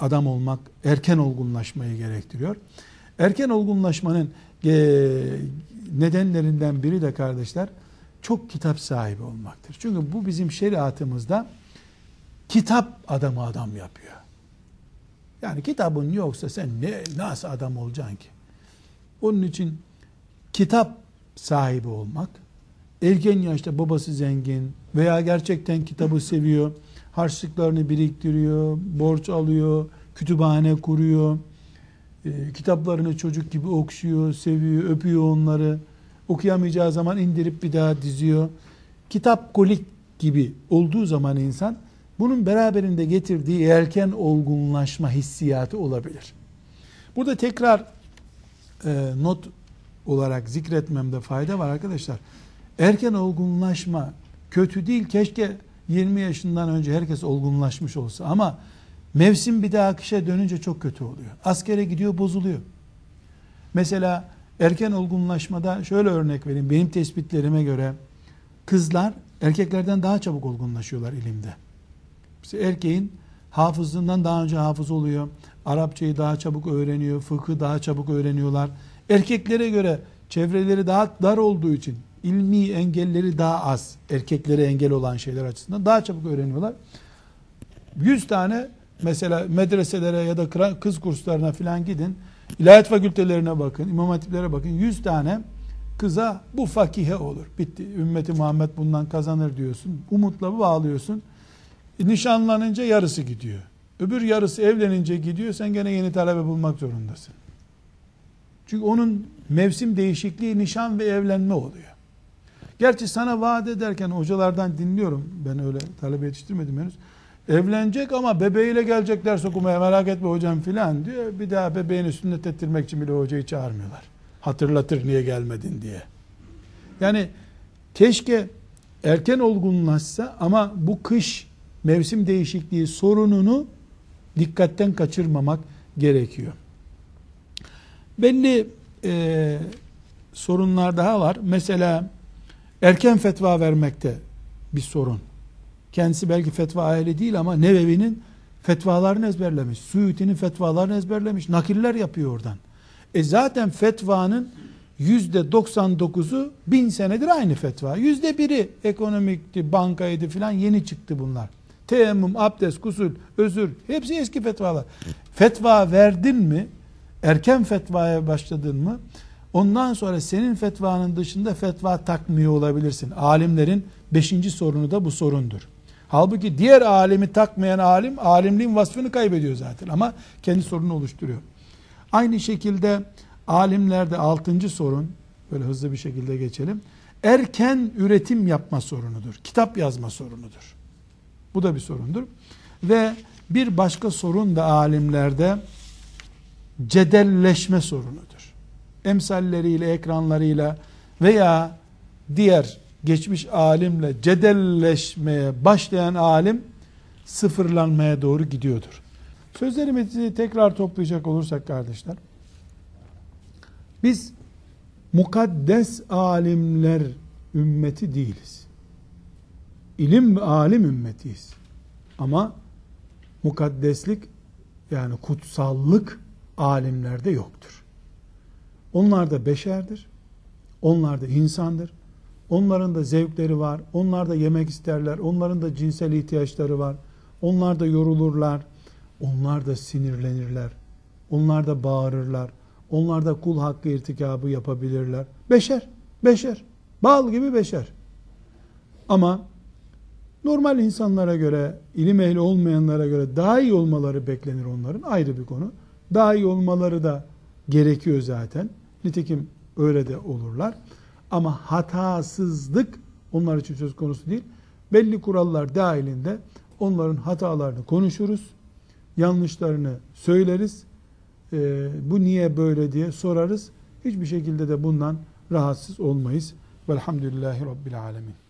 adam olmak, erken olgunlaşmayı gerektiriyor. Erken olgunlaşmanın e, nedenlerinden biri de kardeşler, çok kitap sahibi olmaktır. Çünkü bu bizim şeriatımızda kitap adamı adam yapıyor. Yani kitabın yoksa sen ne nasıl adam olacaksın ki? Onun için kitap sahibi olmak, erken yaşta babası zengin veya gerçekten kitabı seviyor, harçlıklarını biriktiriyor, borç alıyor, kütüphane kuruyor, e, kitaplarını çocuk gibi okşuyor, seviyor, öpüyor onları, okuyamayacağı zaman indirip bir daha diziyor. Kitap kolik gibi olduğu zaman insan bunun beraberinde getirdiği erken olgunlaşma hissiyatı olabilir. Burada tekrar e, not olarak zikretmemde fayda var arkadaşlar. Erken olgunlaşma kötü değil. Keşke 20 yaşından önce herkes olgunlaşmış olsa ama mevsim bir daha akışa dönünce çok kötü oluyor. Askere gidiyor bozuluyor. Mesela erken olgunlaşmada şöyle örnek vereyim. Benim tespitlerime göre kızlar erkeklerden daha çabuk olgunlaşıyorlar ilimde. Mesela erkeğin hafızlığından daha önce hafız oluyor. Arapçayı daha çabuk öğreniyor. Fıkhı daha çabuk öğreniyorlar. Erkeklere göre çevreleri daha dar olduğu için ilmi engelleri daha az. Erkeklere engel olan şeyler açısından daha çabuk öğreniyorlar. 100 tane mesela medreselere ya da kız kurslarına filan gidin. İlahiyat fakültelerine bakın, imam hatiplere bakın. 100 tane kıza bu fakihe olur. Bitti. Ümmeti Muhammed bundan kazanır diyorsun. Umutla bağlıyorsun. Nişanlanınca yarısı gidiyor. Öbür yarısı evlenince gidiyor. Sen gene yeni talebe bulmak zorundasın. Çünkü onun mevsim değişikliği nişan ve evlenme oluyor. Gerçi sana vaat ederken hocalardan dinliyorum. Ben öyle talebe yetiştirmedim henüz. Evlenecek ama bebeğiyle gelecek ders okumaya merak etme hocam filan diyor. Bir daha bebeğini sünnet ettirmek için bile hocayı çağırmıyorlar. Hatırlatır niye gelmedin diye. Yani keşke erken olgunlaşsa ama bu kış mevsim değişikliği sorununu dikkatten kaçırmamak gerekiyor. Belli e, sorunlar daha var. Mesela erken fetva vermekte bir sorun. Kendisi belki fetva ehli değil ama Nevevi'nin fetvalarını ezberlemiş. Suyuti'nin fetvalarını ezberlemiş. Nakiller yapıyor oradan. E zaten fetvanın yüzde 99'u bin senedir aynı fetva. Yüzde biri ekonomikti, bankaydı filan yeni çıktı bunlar. Teyemmüm, abdest, kusul, özür hepsi eski fetvalar. Fetva verdin mi? Erken fetvaya başladın mı? Ondan sonra senin fetvanın dışında fetva takmıyor olabilirsin. Alimlerin beşinci sorunu da bu sorundur. Halbuki diğer alimi takmayan alim, alimliğin vasfını kaybediyor zaten ama kendi sorunu oluşturuyor. Aynı şekilde alimlerde altıncı sorun, böyle hızlı bir şekilde geçelim. Erken üretim yapma sorunudur. Kitap yazma sorunudur. Bu da bir sorundur. Ve bir başka sorun da alimlerde cedelleşme sorunudur. Emsalleriyle, ekranlarıyla veya diğer geçmiş alimle cedelleşmeye başlayan alim sıfırlanmaya doğru gidiyordur. Sözlerimizi tekrar toplayacak olursak kardeşler, biz mukaddes alimler ümmeti değiliz. İlim ve alim ümmetiyiz. Ama mukaddeslik yani kutsallık alimlerde yoktur. Onlar da beşerdir. Onlar da insandır. Onların da zevkleri var. Onlar da yemek isterler. Onların da cinsel ihtiyaçları var. Onlar da yorulurlar. Onlar da sinirlenirler. Onlar da bağırırlar. Onlar da kul hakkı irtikabı yapabilirler. Beşer. Beşer. Bal gibi beşer. Ama normal insanlara göre, ilim ehli olmayanlara göre daha iyi olmaları beklenir onların. Ayrı bir konu. Daha iyi olmaları da gerekiyor zaten. Nitekim öyle de olurlar. Ama hatasızlık onlar için söz konusu değil. Belli kurallar dahilinde onların hatalarını konuşuruz. Yanlışlarını söyleriz. Ee, bu niye böyle diye sorarız. Hiçbir şekilde de bundan rahatsız olmayız. Velhamdülillahi Rabbil Alemin.